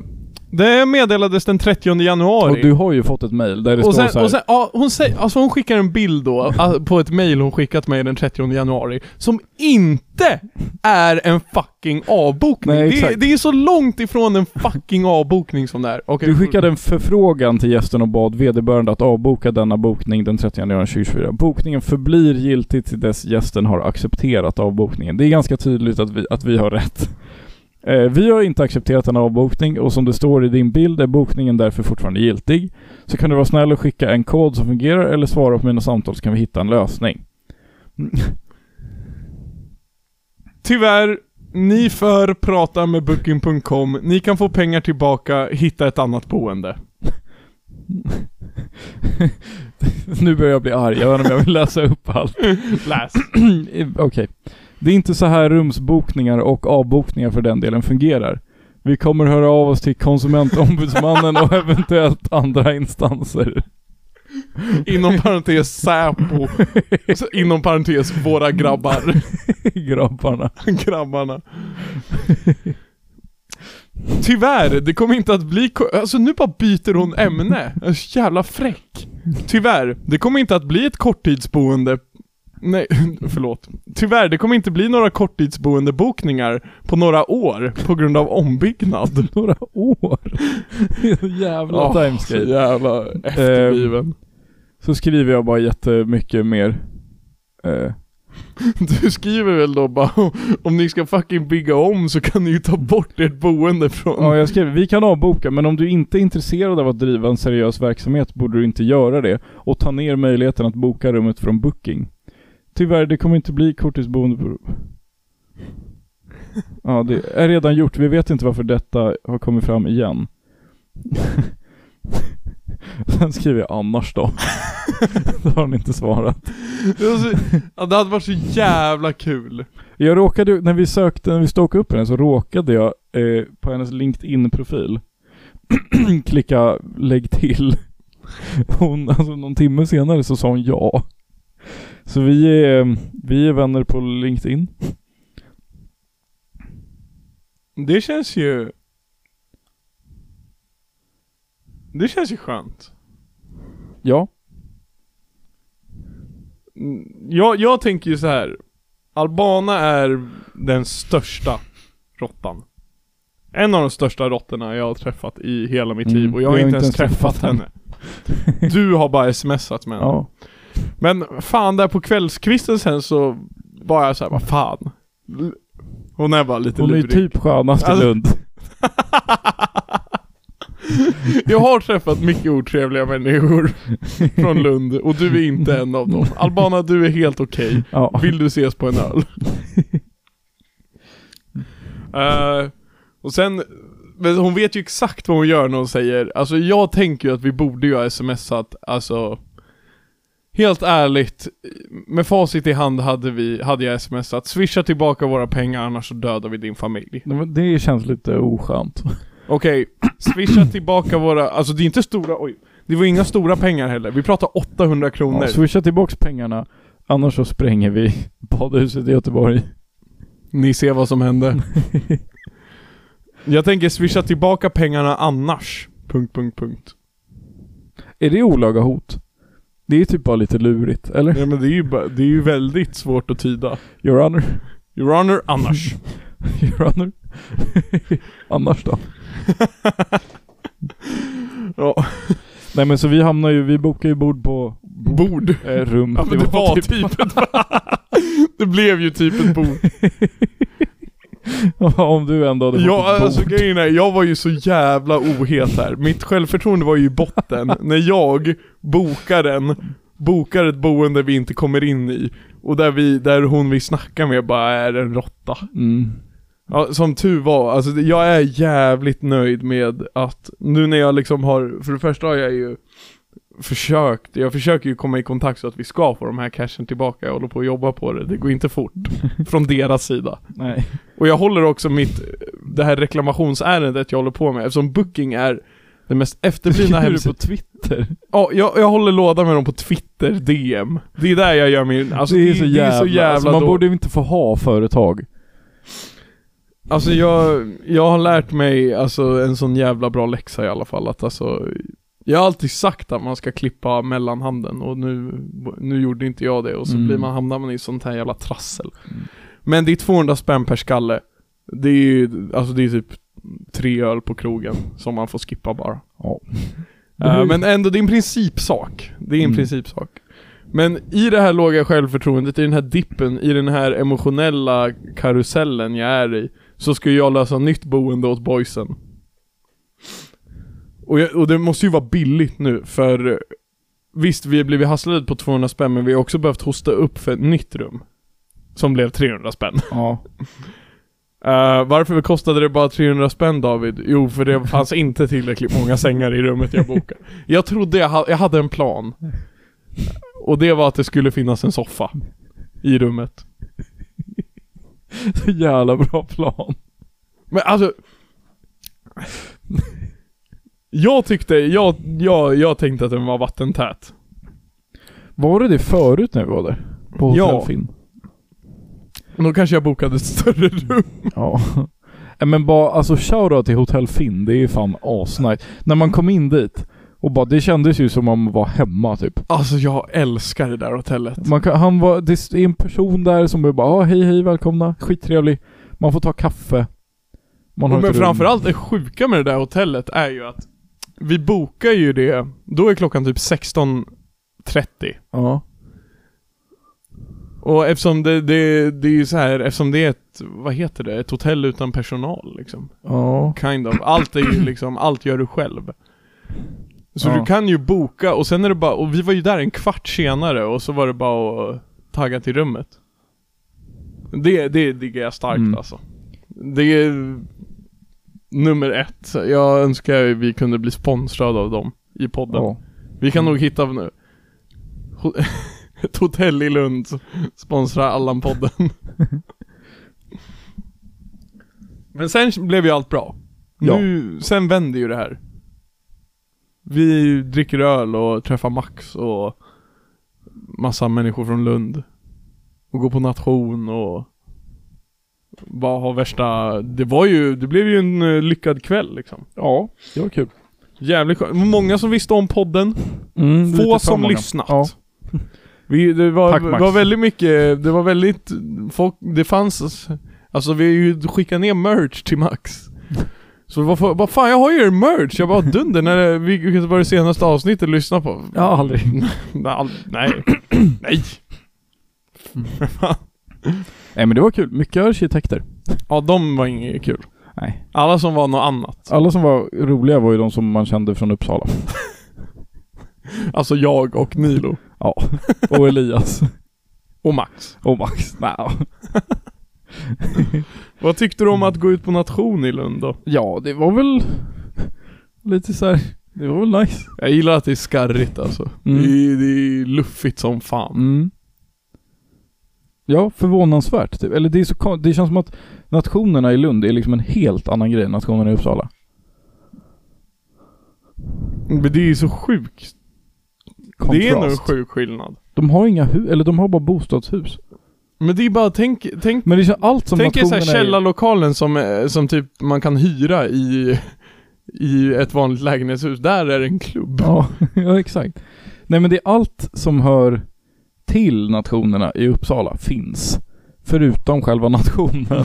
det meddelades den 30 januari. Och du har ju fått ett mail där det och står sen, så här, och sen, ja, hon säger, alltså hon skickar en bild då, på ett mail hon skickat mig den 30 januari, som inte är en fucking avbokning. Nej, det, det är så långt ifrån en fucking avbokning som det är. Okej, Du skickade en förfrågan till gästen och bad vederbörande att avboka denna bokning den 30 januari 2024. Bokningen förblir giltig till dess gästen har accepterat avbokningen. Det är ganska tydligt att vi, att vi har rätt. Eh, vi har inte accepterat en avbokning och som det står i din bild är bokningen därför fortfarande giltig. Så kan du vara snäll och skicka en kod som fungerar eller svara på mina samtal så kan vi hitta en lösning. Tyvärr, ni för prata med booking.com, ni kan få pengar tillbaka, hitta ett annat boende. nu börjar jag bli arg, jag vet inte om jag vill läsa upp allt. Läs. Okej. Det är inte så här rumsbokningar och avbokningar för den delen fungerar. Vi kommer höra av oss till konsumentombudsmannen och eventuellt andra instanser. Inom parentes Säpo. Inom parentes våra grabbar. Grabbarna. Grabbarna. Tyvärr, det kommer inte att bli Alltså nu bara byter hon ämne. Jag är så jävla fräck. Tyvärr, det kommer inte att bli ett korttidsboende Nej, förlåt. Tyvärr, det kommer inte bli några korttidsboendebokningar på några år på grund av ombyggnad. Några år. Jävla så timescape. jävla efterbliven. Så skriver jag bara jättemycket mer. Eh, Du skriver väl då bara om ni ska fucking bygga om så kan ni ju ta bort ert boende från... ja, jag skrev vi kan avboka men om du inte är intresserad av att driva en seriös verksamhet borde du inte göra det och ta ner möjligheten att boka rummet från booking. Tyvärr, det kommer inte bli korttidsboende på... Ja, det är redan gjort. Vi vet inte varför detta har kommit fram igen. Sen skriver jag annars då. då har han inte svarat. Det, var så, ja, det hade varit så jävla kul. Jag råkade, när vi sökte, när vi stalkade upp henne så råkade jag eh, på hennes LinkedIn-profil klicka lägg till. Hon, alltså någon timme senare så sa hon ja. Så vi är, vi är vänner på LinkedIn. Det känns ju... Det känns ju skönt. Ja. Mm, Jag, jag tänker ju så här. Albana är den största råttan. En av de största råttorna jag har träffat i hela mitt Mm, liv och jag har inte ens träffat henne. Du har bara smsat med henne. Ja. Men fan där på kvällskvisten sen så var jag såhär, vad fan. Hon är bara lite Hon är ju lurig. typ skönast i Alltså- Lund. Jag har träffat mycket otrevliga människor från Lund och du är inte en av dem. Albana, du är helt okej. Ja. Vill du ses på en öl? Eh, och sen, men hon vet ju exakt vad hon gör när hon säger, alltså jag tänker ju att vi borde ju ha smsat, alltså Helt ärligt, med facit i hand hade vi, hade jag smsat, swisha tillbaka våra pengar annars så dödar vi din familj. Men Det känns lite oskönt. Okej, swisha tillbaka våra, alltså det är inte stora, oj. Det var inga stora pengar heller, vi pratar 800 kronor. Ja, swisha tillbaks pengarna. Annars så spränger vi badhuset i Göteborg. Ni ser vad som hände. Jag tänker swisha tillbaka pengarna annars. Punkt, punkt, punkt. Är det olaga hot? Det är typ bara lite lurigt, eller? Ja men det är ju, bara, det är ju väldigt svårt att tyda. Your honor. Your honor, annars. Your honor. Annars då? ja, Nej men så vi hamnar ju, vi bokar ju bord på bord. eh, rum. Ja men det var typ ett Det blev ju typ ett bord. Om du ändå hade Ja alltså grejen är, jag var ju så jävla ohet här. Mitt självförtroende var ju i botten. när jag bokar en, bokar ett boende vi inte kommer in i. Och där vi, där hon vi snackar med bara är en råtta. Mm. Ja, som tur var, alltså jag är jävligt nöjd med att nu när jag liksom har, för det första har jag ju försökt, jag försöker ju komma i kontakt så att vi ska få de här cashen tillbaka, jag håller på att jobba på det, det går inte fort från deras sida. Nej. Och jag håller också mitt, det här reklamationsärendet jag håller på med, eftersom Booking är den mest efterblivna du på hemsidan. Twitter? Ja, jag, jag håller låda med dem på Twitter, DM. Det är där jag gör min, alltså det är så jävla, det är så jävla alltså, man då- borde ju inte få ha företag. Alltså jag, jag har lärt mig alltså en sån jävla bra läxa i alla fall att alltså Jag har alltid sagt att man ska klippa mellanhanden och nu, nu gjorde inte jag det och så Mm. blir man, hamnar man i sånt här jävla trassel Mm. Men det är 200 spänn per skalle Det är ju, alltså det är typ tre öl på krogen som man får skippa bara Ja. Eh, Men ändå, det är en principsak. Det är en Mm. principsak. Men i det här låga självförtroendet, i den här dippen, i den här emotionella karusellen jag är i, så ska jag lösa nytt boende åt boysen. Och, jag, och det måste ju vara billigt nu, för eh, visst, vi har blivit hasslade på 200 spänn, men vi har också behövt hosta upp för ett nytt rum. Som blev 300 spänn. Ja. Eh, varför kostade det bara 300 spänn David? Jo, för det fanns inte tillräckligt många sängar i rummet jag bokade. Jag trodde jag, ha, jag hade en plan. Och det var att det skulle finnas en soffa. I rummet. Så jävla bra plan. Men alltså... Jag tyckte, jag, jag, jag tänkte att den var vattentät. Var det det förut när vi var där? På Hotell Ja. Finn? Men då kanske jag bokade ett större rum. Ja. Nej, Men bara, alltså shoutout till Hotell Finn, det är ju fan asnice. När man kom in dit och bara, det kändes ju som om man var hemma typ. Alltså jag älskar det där hotellet. Man kan, han var, det är en person där som är bara, ah, hej hej välkomna, skittrevlig. Man får ta kaffe. Man har Men ett rum. framförallt det sjuka med det där hotellet är ju att vi bokar ju det, då är klockan typ 16.30 Ja. Och eftersom det, det, det är ju så här, eftersom det är ett, vad heter det, ett hotell utan personal liksom. Ja. Kind of. Allt är ju liksom, allt gör du själv. Så Ja. du kan ju boka och sen är det bara, och vi var ju där en kvart senare och så var det bara att tagga till rummet. Det, det diggar jag starkt Mm. alltså. Det är nummer ett. Jag önskar vi kunde bli sponsrade av dem i podden. ja. Vi kan nog hitta nu. Ett hotell i Lund sponsrar Allan-podden. Men sen blev ju allt bra. Ja. Nu, sen vänder ju det här. Vi dricker öl och träffar Max och massa människor från Lund. Och går på nation och bara har värsta, det var ju, det blev ju en eh, lyckad kväll liksom. Ja, det var kul. Jävligt skönt. Många som visste om podden. Mm, Få för som många. lyssnat. Ja. Vi, det var, Tack, Max. var väldigt mycket, det var väldigt, folk, det fanns, alltså vi har ju skickat ner merch till Max. Så vad fa- vad fan jag har ju er merch, jag bara dunder när det, vilket var det senaste avsnittet lyssna på? Ja, aldrig. All, nej. nej. Nej men det var kul. Mycket arkitekter. Ja de var inget kul. Nej. Alla som var något annat. Alla som var roliga var ju de som man kände från Uppsala. Alltså jag och Nilo. Ja. Och Elias. Och Max. Och Max. Nej. Vad tyckte du om att gå ut på nation i Lund då? Ja, det var väl lite så här. Det var väl nice. Jag gillar att det är skarrigt alltså. Mm. Det, är, det är luffigt som fan. Mm. Ja, förvånansvärt. Typ. Eller det är så Det känns som att nationerna i Lund är liksom en helt annan grej än nationerna i Uppsala. Men det är ju så sjukt. Det är nog en sjuk skillnad. De har inga hus, eller de har bara bostadshus. Men det är bara, tänk, tänk, Men det känns allt som tänk er såhär är... källarlokalen som, eh, som typ man kan hyra i, i ett vanligt lägenhetshus. Där är det en klubb. Ja, ja, exakt. Nej men det är allt som hör till nationerna i Uppsala finns. Förutom själva nationen.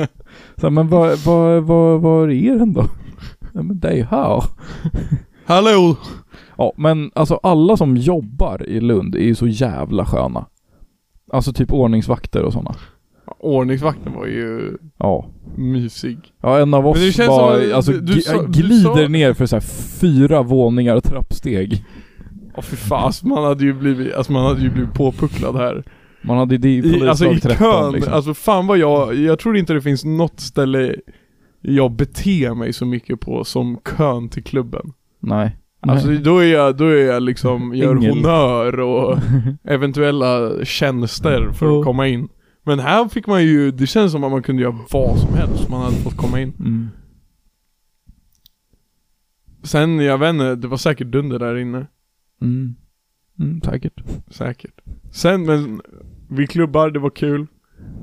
så, men vad, vad, vad, vad är den då? Ja, men det är ju här. Hallå! Ja, men alltså alla som jobbar i Lund är ju så jävla sköna. Alltså typ ordningsvakter och sådana. Ordningsvakten var ju Ja. mysig. Ja, en av oss bara, som- alltså, du- du du glider sa- ner för så här fyra våningar trappsteg. Åh fy fan, alltså, man hade ju blivit, alltså man hade ju blivit påpucklad här. Man hade det i alltså i polislag 13 kön, liksom. alltså fan vad jag, jag tror inte det finns något ställe jag beter mig så mycket på som kön till klubben. Nej. Alltså Nej. då är jag, då är jag liksom, gör Ängel. honör och eventuella tjänster för att komma in. Men här fick man ju, det känns som att man kunde göra vad som helst, man hade fått komma in. Mm. Sen, jag vet inte, det var säkert dunder där inne. Mm. Mm, säkert. Säkert. Sen, men vi klubbar, det var kul.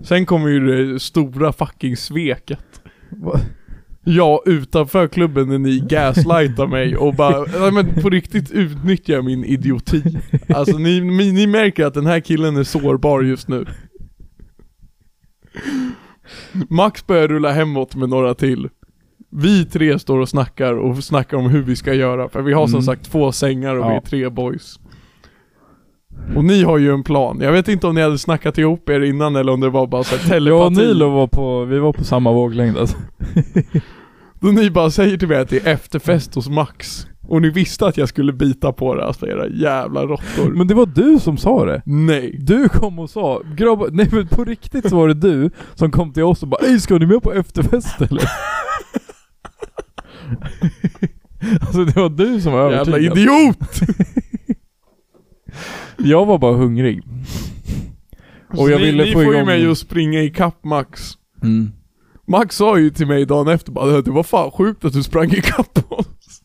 Sen kommer ju det stora fucking sveket. Va? Ja, utanför klubben när ni gaslightar mig och bara, ja, men på riktigt utnyttjar min idioti. Alltså ni, ni, ni märker att den här killen är sårbar just nu. Max börjar rulla hemåt med några till. Vi tre står och snackar och snackar om hur vi ska göra, för vi har som Mm. sagt två sängar och vi Ja. är tre boys. Och ni har ju en plan. Jag vet inte om ni hade snackat ihop er innan eller om det var bara så här Jag och telepati. Nilo var på, vi var på samma våglängd alltså. Då ni bara säger till mig att det är efterfest hos Max. Och ni visste att jag skulle bita på det, alltså era jävla råttor. Men det var du som sa det. Nej. Du kom och sa, grabbar, nej men på riktigt så var det du som kom till oss och bara Ey ska ni med på efterfest eller? alltså det var du som var Jävla övertygad. idiot! Jag var bara hungrig. Och jag ni, ville ni få får ju igång... mig att springa ikapp Max. Mm. Max sa ju till mig dagen efter bara det var fan sjukt att du sprang ikapp oss.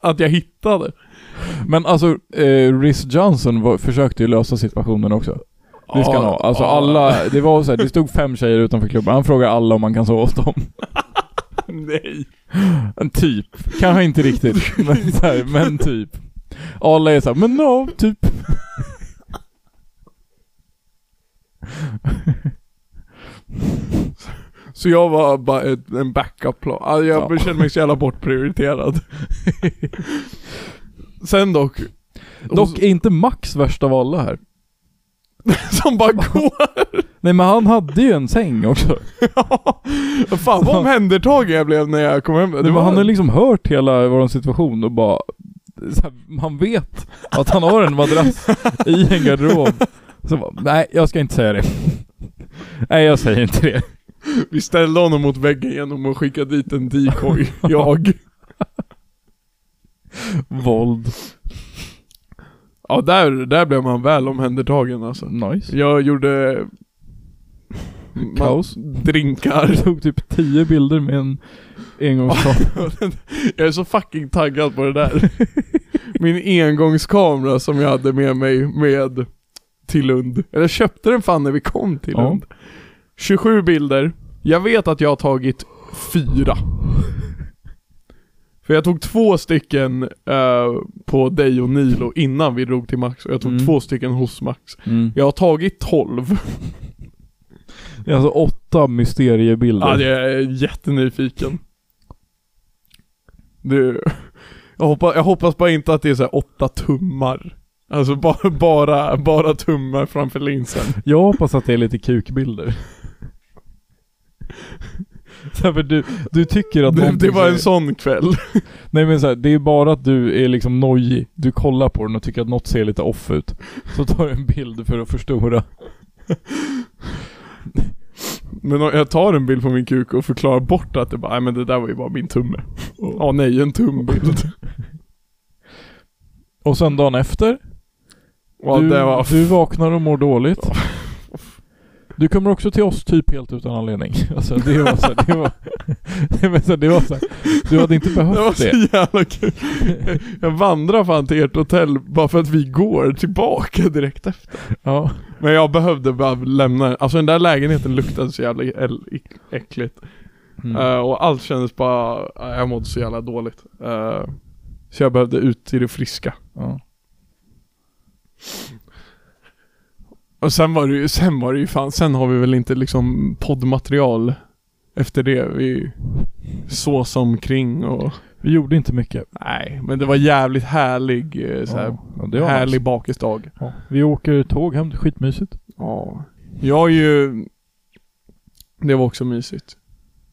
Att jag hittade. Men alltså, eh, Rhys Johnson var, försökte ju lösa situationen också. Det ska han ha. Alltså alla, det var så här, det stod fem tjejer utanför klubben, han frågade alla om man kan sova hos dem. Nej. En typ. Kanske inte riktigt, men, så här, men typ. Alla är såhär, men ja, typ. Så jag var bara ett, en backup-plan. Alltså, jag Ja. kände mig så jävla bortprioriterad. Sen dock. Dock är inte Max värst av alla här. Som bara går. Nej men han hade ju en säng också. Fan vad omhändertagen jag blev när jag kom hem. Det var, han har liksom hört hela vår situation och bara så här, Man vet att han har en madrass i en garderob. Så bara, nej jag ska inte säga det. Nej jag säger inte det. Vi ställde honom mot väggen genom att skicka dit en decoy. jag. Våld. Ja där, där blev man väl omhändertagen alltså. Nice. Jag gjorde... Kaos. Drinkar. Jag tog typ 10 bilder med en engångskamera. jag är så fucking taggad på det där. Min engångskamera som jag hade med mig med till Lund. Eller köpte den fan när vi kom till Ja. Lund. 27 bilder. Jag vet att jag har tagit fyra. För jag tog två stycken eh, på dig och Nilo innan vi drog till Max och jag tog Mm. två stycken hos Max. Mm. Jag har tagit 12. Det är alltså åtta mysteriebilder. Ja, jag är jättenyfiken. Du, jag hoppas, jag hoppas bara inte att det är så åtta tummar. Alltså bara, bara, bara tummar framför linsen. Jag hoppas att det är lite kukbilder. Så för du, du tycker att Det, det var en sån kväll. Nej men så här, det är bara att du är liksom nojig. Du kollar på den och tycker att något ser lite off ut. Så tar du en bild för att förstora. Men om jag tar en bild på min kuk och förklarar bort att det bara, nej men det där var ju bara min tumme. Ja nej, en tumbild. Och sen dagen efter, Ja, du, var... du vaknar och mår dåligt. Du kommer också till oss typ helt utan anledning. Alltså det var så det var... det var så, det var så du hade inte Det var behövt så det. jävla kul. Jag vandrar fan till ert hotell bara för att vi går tillbaka direkt efter. Ja. Men jag behövde bara lämna, alltså den där lägenheten luktade så jävla äckligt. Mm. Eh, och allt kändes bara, uh, jag mådde så jävla dåligt. Eh, så jag behövde ut i det friska. ja. Och sen var det ju, sen var det ju fan, sen har vi väl inte liksom poddmaterial efter det. Vi så som kring och Vi gjorde inte mycket. Nej, men det var jävligt härlig eh, så här, Ja, ja, härlig nice. bakisdag. Ja. Vi åker tåg hem, skitmysigt. Ja. Jag är ju... Det var också mysigt.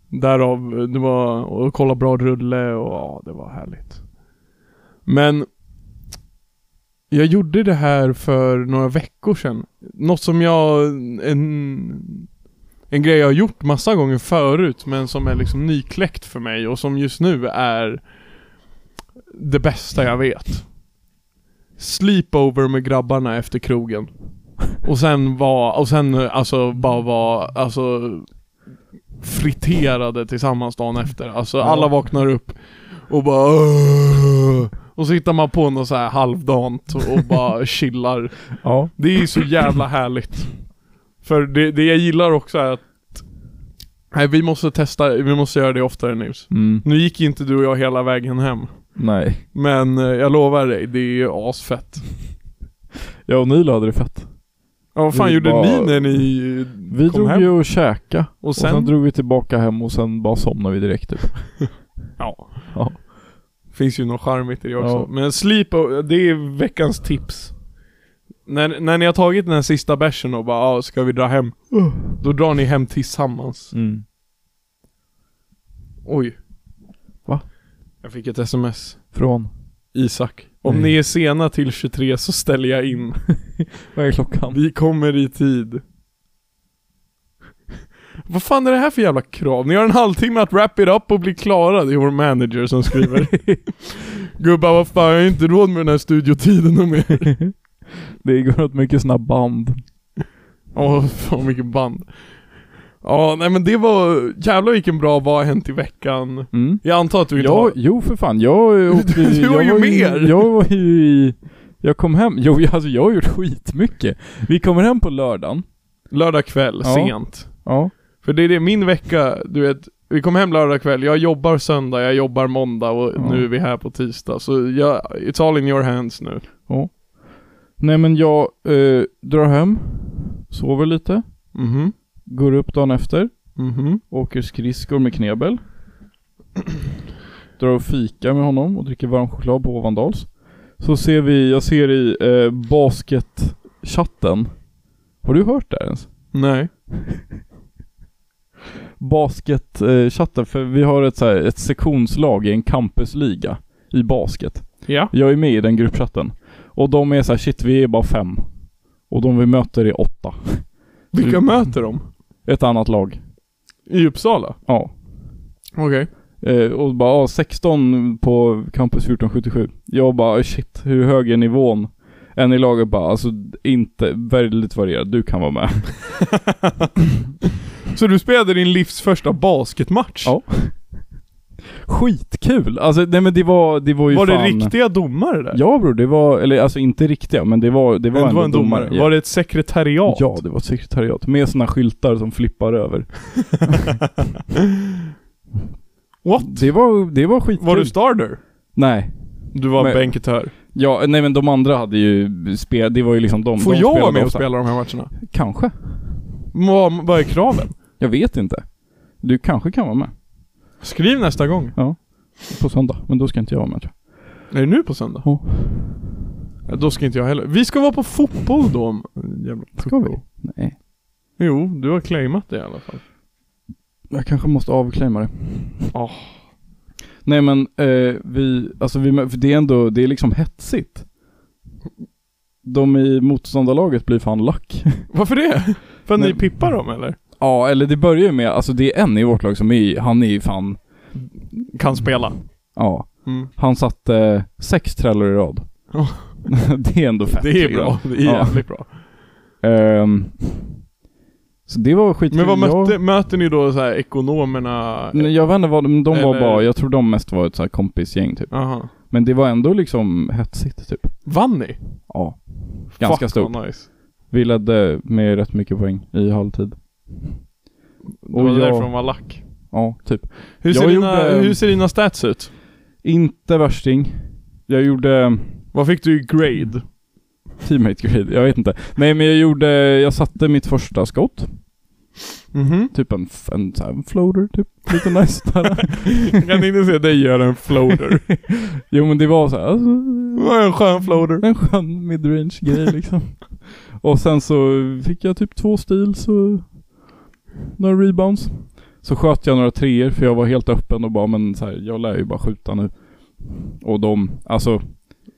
Därav, det var att kolla bra rulle och ja, det var härligt. Men jag gjorde det här för några veckor sedan. Något som jag, en, en grej jag har gjort massa gånger förut men som är liksom nykläckt för mig och som just nu är det bästa jag vet. Sleepover med grabbarna efter krogen. Och sen var, och sen alltså bara var, alltså friterade tillsammans dagen efter. Alltså alla vaknar upp och bara "Åh!" Och så hittar man på något så här halvdant och bara chillar. Ja. Det är så jävla härligt. För det, det jag gillar också är att Nej vi måste testa, vi måste göra det oftare Nils. Mm. Nu gick inte du och jag hela vägen hem. Nej. Men eh, jag lovar dig, det är ju asfett. Jag och Nilo hade det fett. Ja, vad fan Vi gjorde bara- ni när ni Vi kom drog hem? ju och käka Och och sen? sen drog vi tillbaka hem och sen bara somnade vi direkt typ. Ja. Ja. Finns ju något charmigt i det också. Ja. Men sleep, det är veckans tips. När, när ni har tagit den här sista bärsen och bara ah, ska vi dra hem? Då drar ni hem tillsammans. Mm. Oj. Va? Jag fick ett sms. Från? Isak. Om Nej. ni är sena till 23 så ställer jag in. Vad är klockan? Vi kommer i tid. Vad fan är det här för jävla krav? Ni har en halvtimme att wrap it up och bli klara. Det är vår manager som skriver. Gubbar vad fan, jag har inte råd med den här studiotiden och mer. Det går åt mycket såna band. Åh, fan mycket band. Ja, nej men det var, jävlar vilken bra vad har hänt i veckan. Mm. Jag antar att du inte Ja, har... jo för fan. Jag åkte Du jag har ju var mer. Jag var ju i... Jag kom hem, jo jag- alltså jag har gjort skitmycket. Vi kommer hem på lördagen. Lördag kväll, Ja. sent. Ja. För det är det, min vecka, du vet, vi kom hem lördag kväll, jag jobbar söndag, jag jobbar måndag och Ja. nu är vi här på tisdag. Så jag, it's all in your hands nu. Nej men jag eh, drar hem, sover lite, Mhm, går upp dagen efter, mhm. åker skridskor med Knebel. Drar och fika med honom och dricker varm choklad på Ovandals. Så ser vi, jag ser i eh, basketchatten. Har du hört det ens? Nej. Basketchatten, för vi har ett, så här, ett sektionslag i en campusliga i basket. Ja. Jag är med i den gruppchatten. Och de är så här, shit vi är bara fem. Och de vi möter är åtta. Vilka möter de? Ett annat lag. I Uppsala? Ja. Okej. Eh, och bara, ja, 16 på campus 1477. Jag bara, shit, hur hög är nivån? En i laget bara, alltså inte, väldigt varierad. Du kan vara med. Så du spelade din livs första basketmatch? Ja. Skitkul! Alltså nej men det var, det var ju Var fan... det riktiga domare där? Ja bror, det var, eller alltså inte riktiga, men det var, det var Men ändå en domare? Ja. Var det ett sekretariat? Ja, det var ett sekretariat. Med såna skyltar som flippar över. What? Det var, det var skitkul. Var du starter? Nej. Du var Men- bänketör. Ja, nej men de andra hade ju spel, det var ju liksom de Får de jag vara med och spela de här matcherna? Kanske. Vad, vad är kraven? Jag vet inte. Du kanske kan vara med. Skriv nästa gång. På söndag. Men då ska inte jag vara med tror Är det nu på söndag? Ja. Ja, Då ska inte jag heller. Vi ska vara på fotboll då. Jävla jag. Ska vi? Nej. Jo, du har claimat det i alla fall. Jag kanske måste avklämma det. Åh. Nej men, eh, vi, alltså vi, för det är ändå, det är liksom hetsigt. De i motståndarlaget blir fan lack. Varför det? För ni pippar dem eller? ja, eller det börjar ju med, alltså det är en i vårt lag som är, han är ju fan, Kan spela. ja. Mm. Han satte eh, sex trällor i rad. Ja. det är ändå fett. Det är bra. Det är Ja. jävligt bra. Ehm, så det var skitkul. Men vad mötte, jag, möter ni då så här ekonomerna? Nej, jag vet inte vad de, de var Eller- bara, jag tror de mest var ett så här kompisgäng typ. Aha. Men det var ändå liksom hetsigt typ. Vann ni? Ja. Ganska Fuck, stort. nice. Vi ledde med rätt mycket poäng i halvtid. Det var jag- därför de var lack. Ja, typ. Hur Jag ser, dina, gjorde- hur ser dina stats ut? Inte värsting. Jag gjorde Vad fick du i grade? teammate grade, jag vet inte. Nej men jag gjorde, jag satte mitt första skott. Mhm. Typ en, en, en floater typ. Lite nice där. Jag kan inte se dig göra en floater. Jo men det var så här, alltså, Det var en skön floater. en skön midrange grej liksom. Och sen så fick jag typ två steals och några rebounds. Så sköt jag några treor för jag var helt öppen och bara men så här, jag lär ju bara skjuta nu. Och de, alltså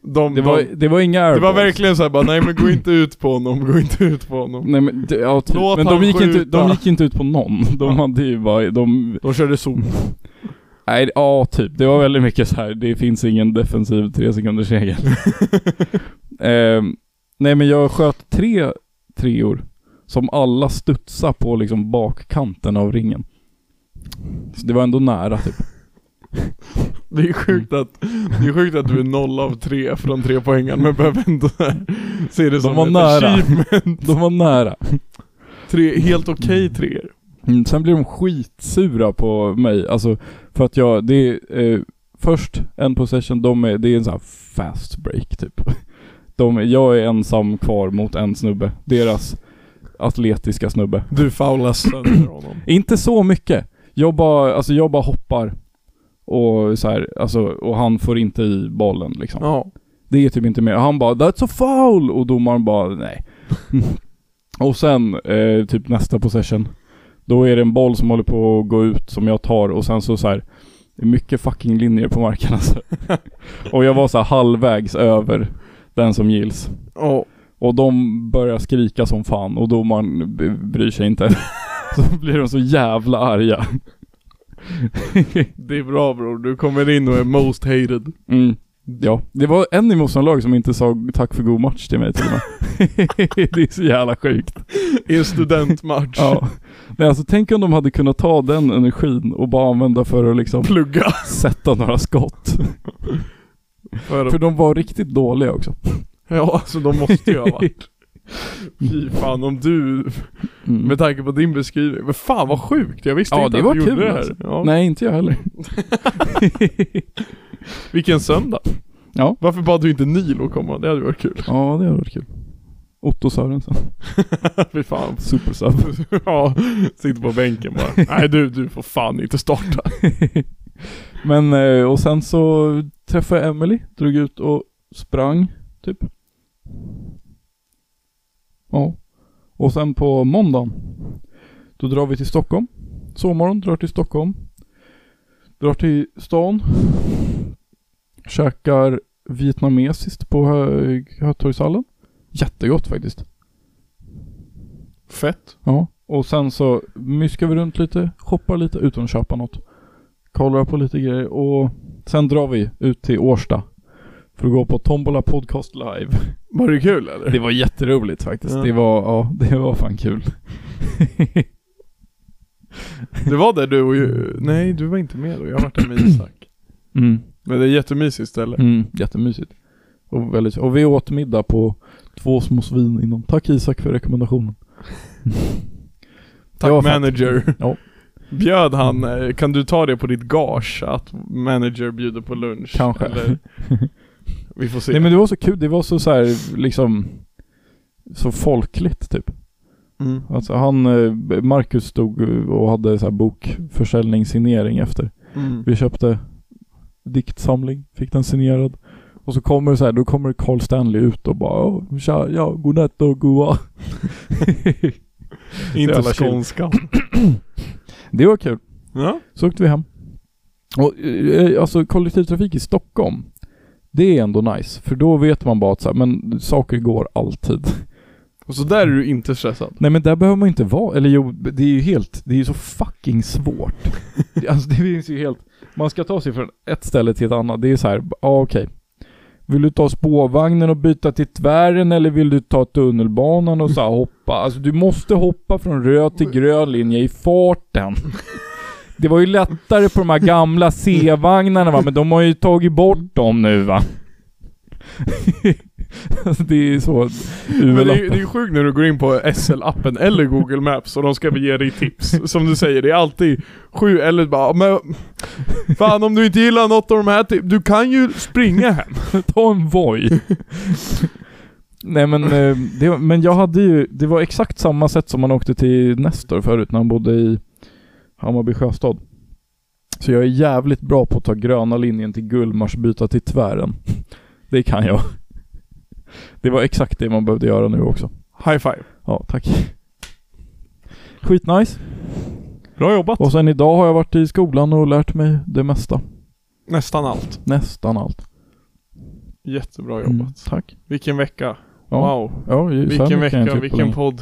De, det var, de, det var inga det var airballs. verkligen såhär bara, nej men gå inte ut på honom, gå inte ut på honom. Nej men, det, ja, typ. Men de gick, inte, skjuta. de gick inte ut på någon. De Ja. hade ju bara, de, De körde zon. nej ja typ. Det var väldigt mycket så här. det finns ingen defensiv tre sekunders regel. Ehm, nej men jag sköt tre treor som alla studsade på liksom bakkanten av ringen. Så det var ändå nära typ. Det är sjukt att, det är sjukt att du är noll av tre från tre poängen men behöver ändå se det som var ett nära. achievement. De var nära. tre, helt okej treor. Mm, sen blir de skitsura på mig, alltså för att jag, det är eh, först en possession, de är, det är en sån här fast break typ. De, jag är ensam kvar mot en snubbe, deras atletiska snubbe. Du faular sönder honom. Inte så mycket. Jag bara, alltså jag bara hoppar och så här, alltså, och han får inte i bollen liksom. Ja. Det är typ inte mer. Han bara 'That's a foul' och domaren bara nej. och sen, eh, typ nästa possession. Då är det en boll som håller på att gå ut som jag tar och sen så så här. Mycket fucking linjer på marken alltså. och jag var så halvvägs över den som gills. Ja. Och de börjar skrika som fan och domaren bryr sig inte. så blir de så jävla arga. Det är bra bror, du kommer in och är most hated. Mm. Ja, det var en i motståndarlaget som inte sa tack för god match till mig till och med. det är så jävla sjukt. I en studentmatch. Ja. Men alltså tänk om de hade kunnat ta den energin och bara använda för att liksom Plugga. sätta några skott. För För de var riktigt dåliga också. ja, alltså de måste ju ha varit. Fy fan om du, Mm. med tanke på din beskrivning. Men fan vad sjukt, jag visste Ja, inte det att var du gjorde kul, det här. alltså. Ja. Nej, inte jag heller. Vilken söndag. Ja. Varför bad du inte Nilo komma? Det hade varit kul. Ja, det hade varit kul. Otto Sörensen. Fy fan. Supersub. ja, sitter på bänken bara. Nej du, du får fan inte starta. Men, eh, och sen så träffade jag Emily, drog ut och sprang, typ. Ja. Och sen på måndagen, då drar vi till Stockholm. Sovmorgon, drar till Stockholm. Drar till stan. Käkar vietnamesiskt på Hö- Hötorgshallen. Jättegott faktiskt. Fett. Ja. Och sen så myskar vi runt lite, shoppar lite utan att köpa något. Kollar på lite grejer och sen drar vi ut till Årsta. För att gå på Tombola Podcast Live. Var det kul eller? Det var jätteroligt faktiskt. Ja. Det var, ja, det var fan kul. Det var där du och ju, nej du var inte med då, jag har varit där med Isak. mm. Men det är jättemysigt ställe. Mm, jättemysigt. Och, väldigt, och vi åt middag på två små svin innan. Tack Isak för rekommendationen. Tack manager. Ja. Bjöd han, eh, kan du ta det på ditt gage att manager bjuder på lunch? Kanske. Eller? Vi får se. Nej men det var så kul, det var så, så här, liksom så folkligt typ. mm. Alltså han, eh, Marcus stod och hade så här bokförsäljning, signering efter. Mm. Vi köpte diktsamling, fick den signerad. Och så kommer så här, då kommer Carl Stanley ut och bara "Ja, tja, ja, godnatt och goa. Inte jävla kul. skånska. Det var kul. Ja. Så åkte vi hem. Och eh, alltså kollektivtrafik i Stockholm, det är ändå nice. För då vet man bara att så här, men saker går alltid. Och så där är du inte stressad. Nej men där behöver man inte vara, eller jo, det är ju helt, det är ju så fucking svårt. Alltså det finns ju helt, man ska ta sig från ett ställe till ett annat, det är så här, ja okej. Vill du ta spårvagnen och byta till tvären eller vill du ta tunnelbanan och så hoppa? Alltså du måste hoppa från röd till grön linje i farten. Det var ju lättare på de här gamla C-vagnarna va, men de har ju tagit bort dem nu va. Det är så Men det är, det är ju sjukt när du går in på SL-appen eller Google Maps och de ska ge dig tips. Som du säger, det är alltid sju eller bara men Fan om du inte gillar något av de här tips, du kan ju springa hem. Ta en Voi. Nej men, eh, det, men jag hade ju, det var exakt samma sätt som man åkte till Nestor förut när han bodde i Hammarby sjöstad. Så jag är jävligt bra på att ta gröna linjen till Gullmars, byta till tvären. Det kan jag. Det var exakt det man behövde göra nu också. High five. Ja, tack. Skitnice. Bra jobbat. Och sen idag har jag varit i skolan och lärt mig det mesta. Nästan allt. Nästan allt. Jättebra Mm, jobbat. tack. Vilken vecka. Ja. Wow. Ja, ju- Vilken vecka, på vilken podd.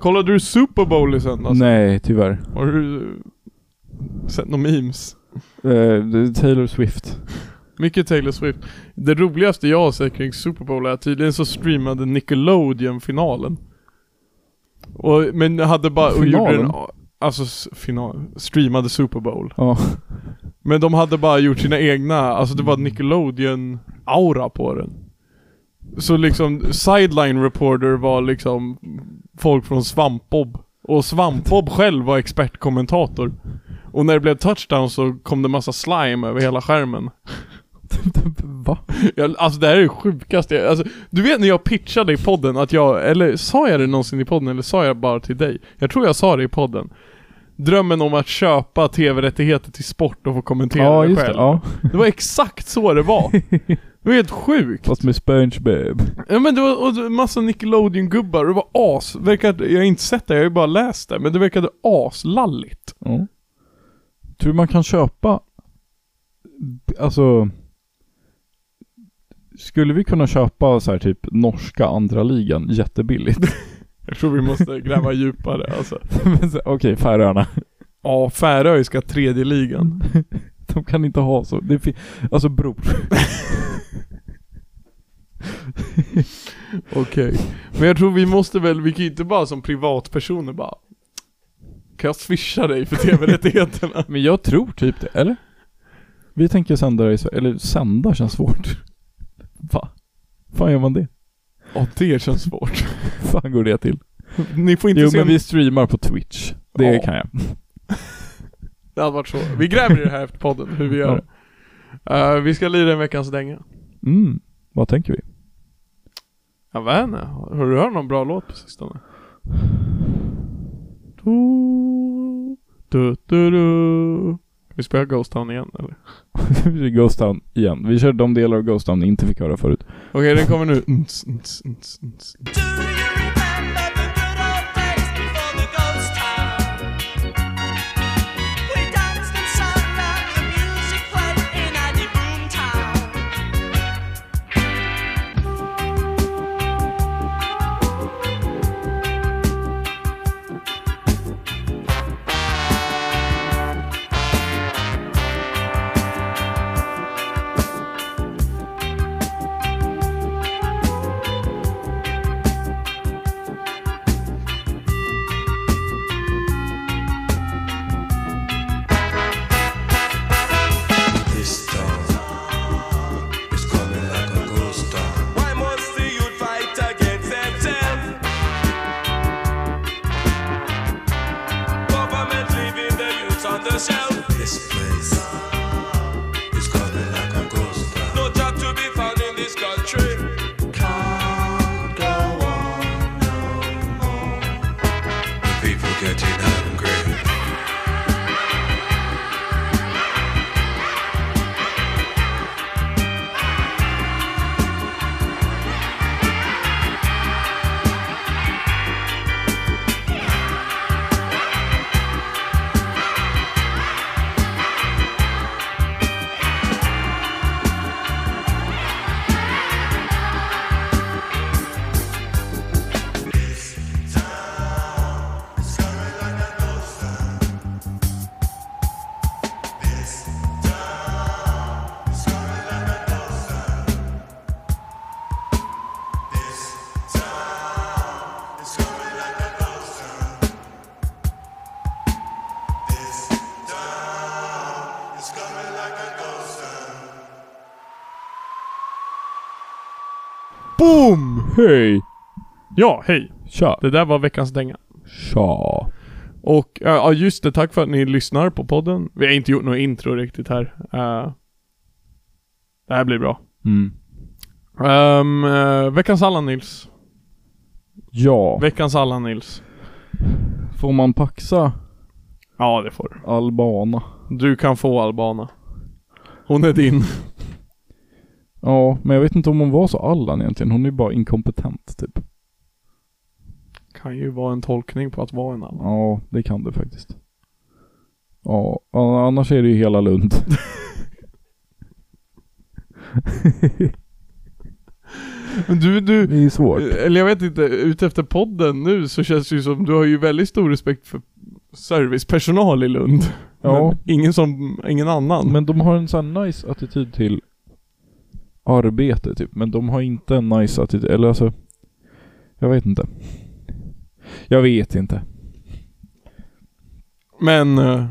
Kollade du Super Bowl i söndags? Nej, tyvärr. Har du sett några memes? Är Taylor Swift. Mycket Taylor Swift. Det roligaste jag har sett kring Super Bowl är att tydligen så streamade Nickelodeon finalen. Och, men hade bara, och gjorde en, Finalen? alltså final, streamade Super Bowl. Ja. Men de hade bara gjort sina egna, alltså det var Nickelodeon-aura på den. Så liksom, sideline reporter var liksom folk från Svampbob Och Svampbob själv var expertkommentator. Och när det blev touchdown så kom det massa slime över hela skärmen. Va? Jag, alltså det här är det sjukaste alltså, Du vet när jag pitchade i podden att jag, eller sa jag det någonsin i podden eller sa jag bara till dig? Jag tror jag sa det i podden. Drömmen om att köpa tv-rättigheter till sport och få kommentera Ja, det själv. det. Ja. Det var exakt så det var. Det var helt sjukt. Fast med SpongeBob. Ja men det var och det var massa Nickelodeon-gubbar och det var as, verkade, jag har inte sett det, jag har ju bara läst det, men det verkade aslalligt. Ja. Tror man kan köpa, alltså Skulle vi kunna köpa så här typ norska andra ligan jättebilligt? Jag tror vi måste gräva djupare alltså. Okej, Färöarna. Ja, Färöiska tredje ligan. De kan inte ha så. Det alltså bror. Okej. Men jag tror vi måste väl, vi kan ju inte bara som privatpersoner bara Kan jag swisha dig för tv-rättigheterna? Men jag tror typ det, eller? Vi tänker sända det i Sverige, eller sända känns svårt. Va? fan gör man det? Ja, det känns svårt. fan går det till? Ni får inte Jo se men vi streamar på Twitch. Det Ja. kan jag. Det hade varit så. Vi gräver i det här efter podden, hur vi gör det. Eh, vi ska lira en veckans dänga. Mm, vad tänker vi? Jag vet inte. Har du hört någon bra låt på sistone? Du, du, du, du. Vi spela Ghost Town igen eller? Vi Ghost Town igen. Vi kör de delar av Ghost Town ni inte fick höra förut. Okej, den kommer nu. Hej! Ja, hej. Tja! Det där var veckans dänga. Tja! Och, ja just det, tack för att ni lyssnar på podden. Vi har inte gjort något intro riktigt här. Eh, det här blir bra. Mm. Um, eh, veckans Allan Nils. Ja, Veckans Allan Nils. får man paxa Ja, det får du. Albana? Du kan få Albana. Hon är din. Ja, men jag vet inte om hon var så Allan egentligen. Hon är ju bara inkompetent typ. Kan ju vara en tolkning på att vara en Allan. Ja, det kan det faktiskt. Ja, annars är det ju hela Lund. Men du, du, Det är svårt. eller jag vet inte, utefter podden nu så känns det ju som du har ju väldigt stor respekt för servicepersonal i Lund. Ja. Men ingen som, ingen annan. Men de har en sån nice attityd till arbete typ. Men de har inte en nice attityd, eller alltså Jag vet inte. Jag vet inte. Men, eh,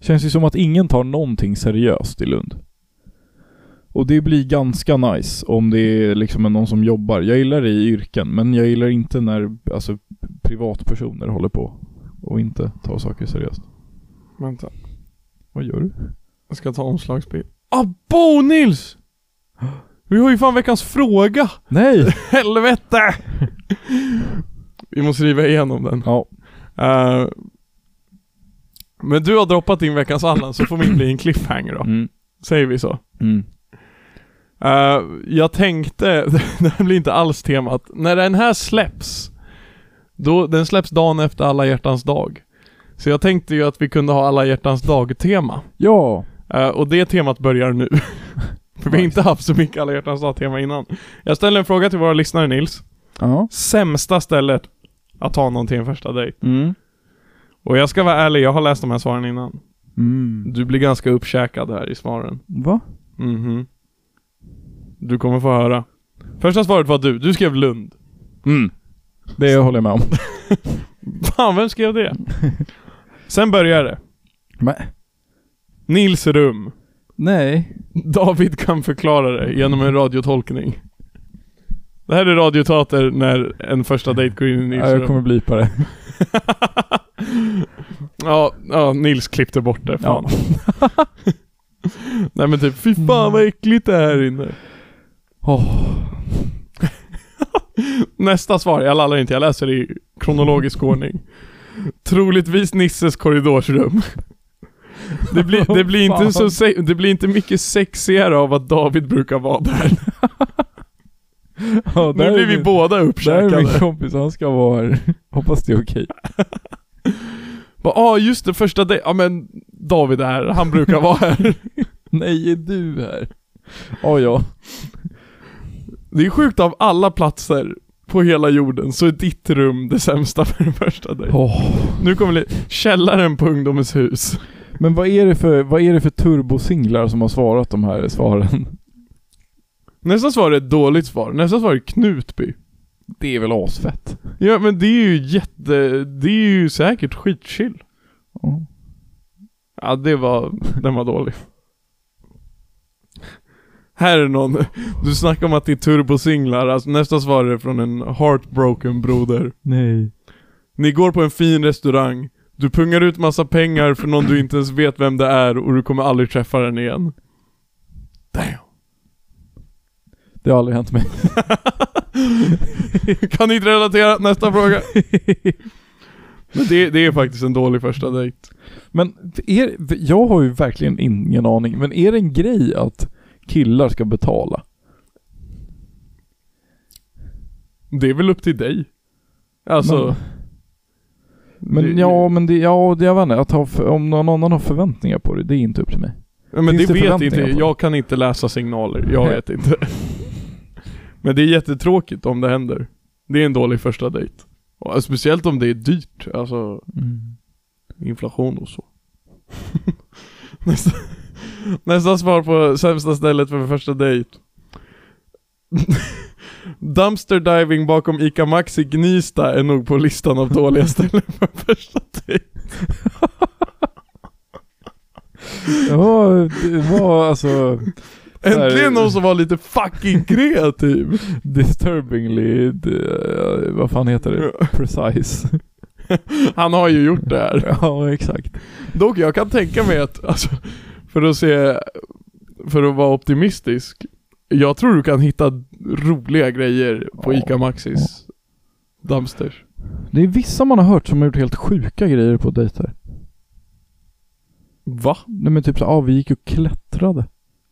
Känns ju som att ingen tar någonting seriöst i Lund. Och det blir ganska nice om det är liksom någon som jobbar. Jag gillar det i yrken, men jag gillar inte när alltså, privatpersoner håller på. och inte ta saker seriöst. Vänta, Vad gör du? jag ska ta omslagsbild. Ah, Bo Nils! Vi har ju fan veckans fråga! Nej! Helvete! Vi måste riva igenom den. ja. Eh, men du har droppat din veckans Allan så får min bli en cliffhanger då. Mm. Säger vi så. Mm. Eh, jag tänkte, det här blir inte alls temat, när den här släpps, då, den släpps dagen efter alla hjärtans dag. Så jag tänkte ju att vi kunde ha alla hjärtans dag-tema. Ja! Eh, och det temat börjar nu. För vi har inte haft så mycket alla hjärtans dag-tema innan. Jag ställer en fråga till våra lyssnare Nils. Ja. Sämsta stället att ta någon till en första dejt. Mm. Och jag ska vara ärlig, jag har läst de här svaren innan. Mm. Du blir ganska uppkäkad här i svaren. Va? Mhm. Du kommer få höra. Första svaret var du, du skrev Lund. Mm. Det håller jag med om. Fan, vem skrev det? Sen börjar det. Men, Nils rum. Nej. David kan förklara det genom en radiotolkning. Det här är radioteater när en första dejt går in i Nils Ja, jag rum. kommer blipa det. Ja, ja, Nils klippte bort det. Fan. Ja. Nej men typ, fy fan vad äckligt det är här inne. Åh. Nästa svar, jag lallar inte, jag läser i kronologisk ordning. Troligtvis Nisses korridorsrum. Det blir, det blir inte så se- det blir inte mycket sexigare av att David brukar vara där. Ja, Nu där blir är vi min- båda Där är min uppkäkade. kompis, han ska vara här. Hoppas det är okej. Ja ah, just det, första dejt, ja men David är här, han brukar vara här. Nej, är du här? Ja, ja. Det är sjukt av alla platser på hela jorden så är ditt rum det sämsta för en första dejt. Åh. Nu kommer li- källaren på ungdomens hus. Men vad är det för, vad är det för turbosinglar som har svarat de här svaren? Nästa svar är ett dåligt svar, nästa svar är Knutby. Det är väl asfett? Ja men det är ju jätte, det är ju säkert skitchill. Ja. Ja det var, den var dålig. Här är någon, du snackar om att det är turbosinglar, alltså nästa svar är från en heartbroken broder. Nej. Ni går på en fin restaurang, du pungar ut massa pengar för någon du inte ens vet vem det är och du kommer aldrig träffa den igen. Damn. Det har aldrig hänt mig. kan inte relatera, nästa fråga. Men det, det är faktiskt en dålig första dejt. Men är, jag har ju verkligen ingen aning, men är det en grej att killar ska betala? Det är väl upp till dig. Alltså, Men Det- ja, men det, ja, det, jag vet inte, att ha, för- om någon annan har förväntningar på det, det är inte upp till mig. Men Finns det det vet inte, jag kan inte läsa signaler, jag vet inte. Men det är jättetråkigt om det händer. Det är en dålig första dejt. Och speciellt om det är dyrt, alltså inflation och så. nästa, nästa svar på sämsta stället för första dejt. Dumpster diving bakom ICA Maxi Gnista är nog på listan av dåliga ställen för första dejt. Ja, det var alltså Äntligen någon som var lite fucking kreativ! disturbingly, det, vad fan heter det? Precise. Han har ju gjort det här. ja, exakt. Dock, jag kan tänka mig att, alltså, för att se, för att vara optimistisk. Jag tror du kan hitta roliga grejer på Ja. ICA Maxis dumpsters. Det är vissa man har hört som har gjort helt sjuka grejer på dejter. Va? Nej men typ så, ja vi gick och klättrade.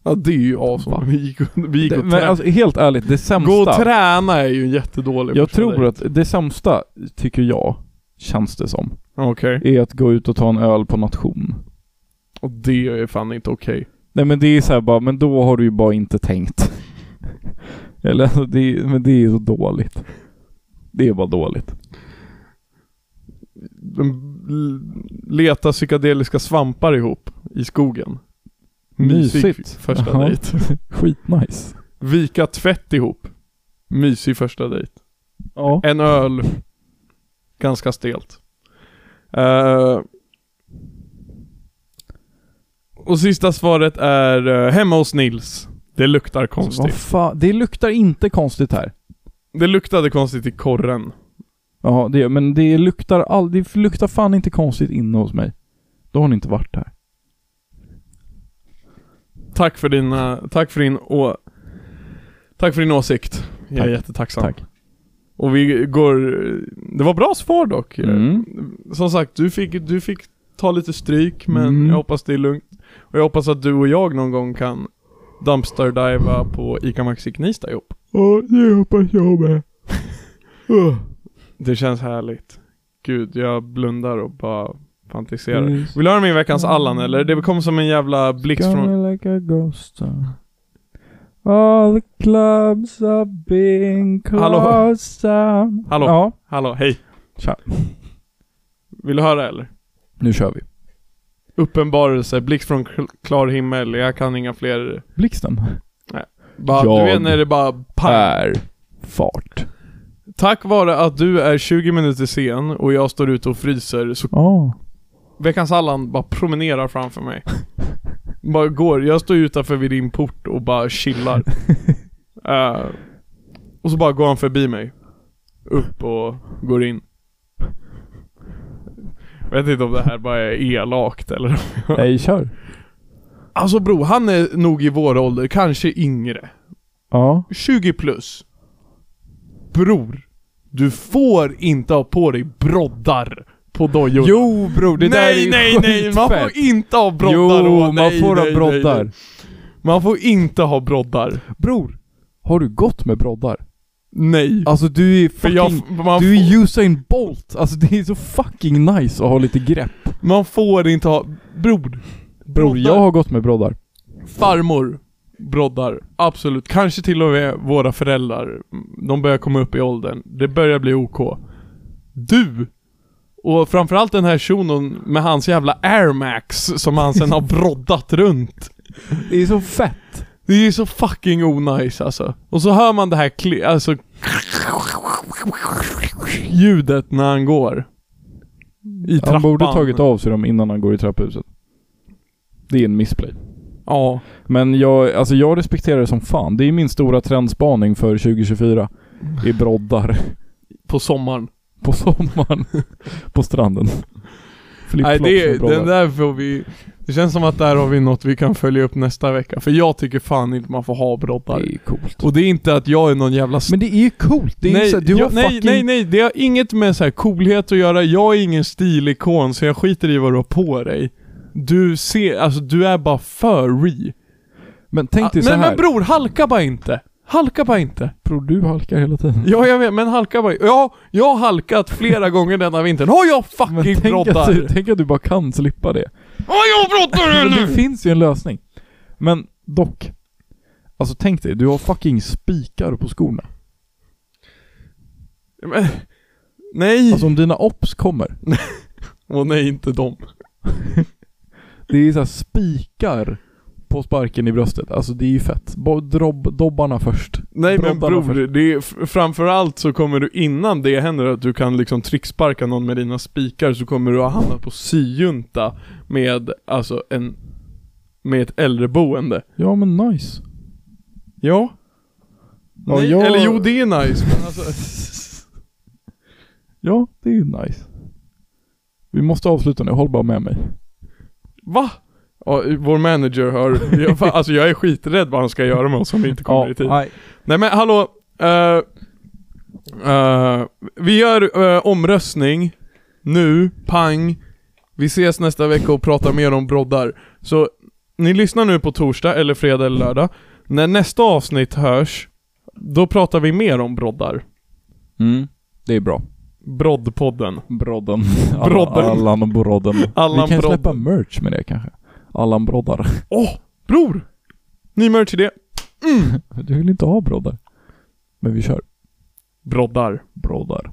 Ja det är ju awesome. Vi gick, och- vi gick Det, och men alltså helt ärligt, det sämsta. Gå och träna är ju en jättedålig jag tror dejt. att det sämsta, tycker jag, känns det som, Okej. är att gå ut och ta en öl på nation. Och det är fan inte okej. Nej men det är så här bara, men då har du ju bara inte tänkt. Eller alltså, det är, men det är så dåligt. Det är bara dåligt. De l- Leta psykedeliska svampar ihop i skogen. Mysigt. Mysig första Jaha. dejt. Skitnice. Vika tvätt ihop. Mysig första dejt. Ja. En öl. Ganska stelt. Eh, och sista svaret är eh, hemma hos Nils. Det luktar Vad konstigt. fan, det luktar inte konstigt här. Det luktade konstigt i korren. Ja, det, men det luktar all, det luktar fan inte konstigt inne hos mig. Då har ni inte varit där. Tack för dina, tack för din å, Tack för din åsikt. Jag är Tack. jättetacksam. Tack. Och vi går, det var bra svar dock. Mm. Som sagt, du fick, du fick ta lite stryk men Mm. jag hoppas det är lugnt. Och jag hoppas att du och jag någon gång kan dumpster diva på ICA Maxi Knivsta ihop. Ja, det hoppas jag med. Det känns härligt. Gud, jag blundar och bara fantiserar. Mm. Vill du höra min veckans Allan eller? Det kom som en jävla blixt från... Like a ghost. All the clubs are being Hallå? closed down. Hallå? Ja, Hallå, hej. Tja. Vill du höra eller? Nu kör vi. Uppenbarelse, blixt från kl- klar himmel, jag kan inga fler... Blixten. Bara, Jag du vet när det bara pang. Är fart. Tack vare att du är 20 minuter sen och jag står ute och fryser så Ja. veckans Allan bara promenerar framför mig. bara går, jag står utanför vid din port och bara chillar. Eh, och så bara går han förbi mig. Upp och går in. Jag vet inte om det här bara är elakt eller Nej, kör. Alltså bro, han är nog i vår ålder, kanske yngre. Ja. 20 plus. Bror, du får inte ha på dig broddar på dojorna. Jo bror, det där nej, är nej, nej, man får inte ha broddar Jo, och, man nej, får ha nej, broddar. nej, nej. Man får inte ha broddar. Bror, har du gått med broddar? Nej. Alltså du är fucking... jag, man, du är Usain Bolt! Alltså det är så fucking nice att ha lite grepp. man får inte ha... Bror. Bror, jag har gått med broddar. Farmor. Broddar. Absolut. Kanske till och med våra föräldrar. De börjar komma upp i åldern. Det börjar bli OK. Du! Och framförallt den här shunon med hans jävla Air Max som han sen har broddat runt. Det är så fett. Det är så fucking onajs alltså. Och så hör man det här kli- alltså ljudet när han går. I trappan. Han borde tagit av sig dem innan han går i trapphuset. Det är en missplay. Ja. Men jag, alltså jag respekterar det som fan. Det är min stora trendspaning för 2024. Det är broddar. På sommaren. På sommaren. på stranden. Nej Flipflops det, med broddar. den där får vi... Det känns som att där har vi något vi kan följa upp nästa vecka. För jag tycker fan inte man får ha broddar. Det är coolt. Och det är inte att jag är någon jävla... Men det är ju coolt. Det är nej, så, du jag, har nej, fucking... nej, nej, det har inget med så här coolhet att göra. Jag är ingen stilikon så jag skiter i vad du har på dig. Du ser, alltså du är bara furry. Men tänk dig Ah, så men, här. men bror, halka bara inte. Halka bara inte. bror, du halkar hela tiden. Ja jag vet, men halka bara Ja, jag har halkat flera gånger denna vintern. Har jag fucking tänk att, du, tänk att du bara kan slippa det. Har jag broddar Men det eller? finns ju en lösning. Men dock. Alltså tänk dig, du har fucking spikar på skorna. Men, nej! Alltså om dina ops kommer. Åh nej, inte dem. Det är så här spikar på sparken i bröstet. Alltså det är ju fett. Bo- Drobb, dobbarna först. Nej men Broddarna bror, först. det är, framförallt så kommer du innan det händer att du kan liksom tricksparka någon med dina spikar så kommer du ha hamnat på syjunta med, alltså en, med ett äldreboende. Ja men nice. Ja. Ja, Nej, jag- Eller jo det är nice men alltså, Ja, det är ju nice. Vi måste avsluta nu, håll bara med mig. va? Ja, vår manager har, jag, alltså jag är skiträdd vad han ska göra med oss om vi inte kommer i tid. nej. Nej men hallå, eh, eh, vi gör eh, omröstning nu, pang. Vi ses nästa vecka och pratar mer om broddar. Så ni lyssnar nu på torsdag eller fredag eller lördag. När nästa avsnitt hörs, då pratar vi mer om broddar. Mm, det är bra. Broddpodden. Brodden. Brodden. Allan och brodden. Allan Vi kan Brodden. släppa merch med det kanske. Allan broddar. Åh, bror! Ny merch idé. Du vill inte ha broddar. Men vi kör. Broddar. Broddar.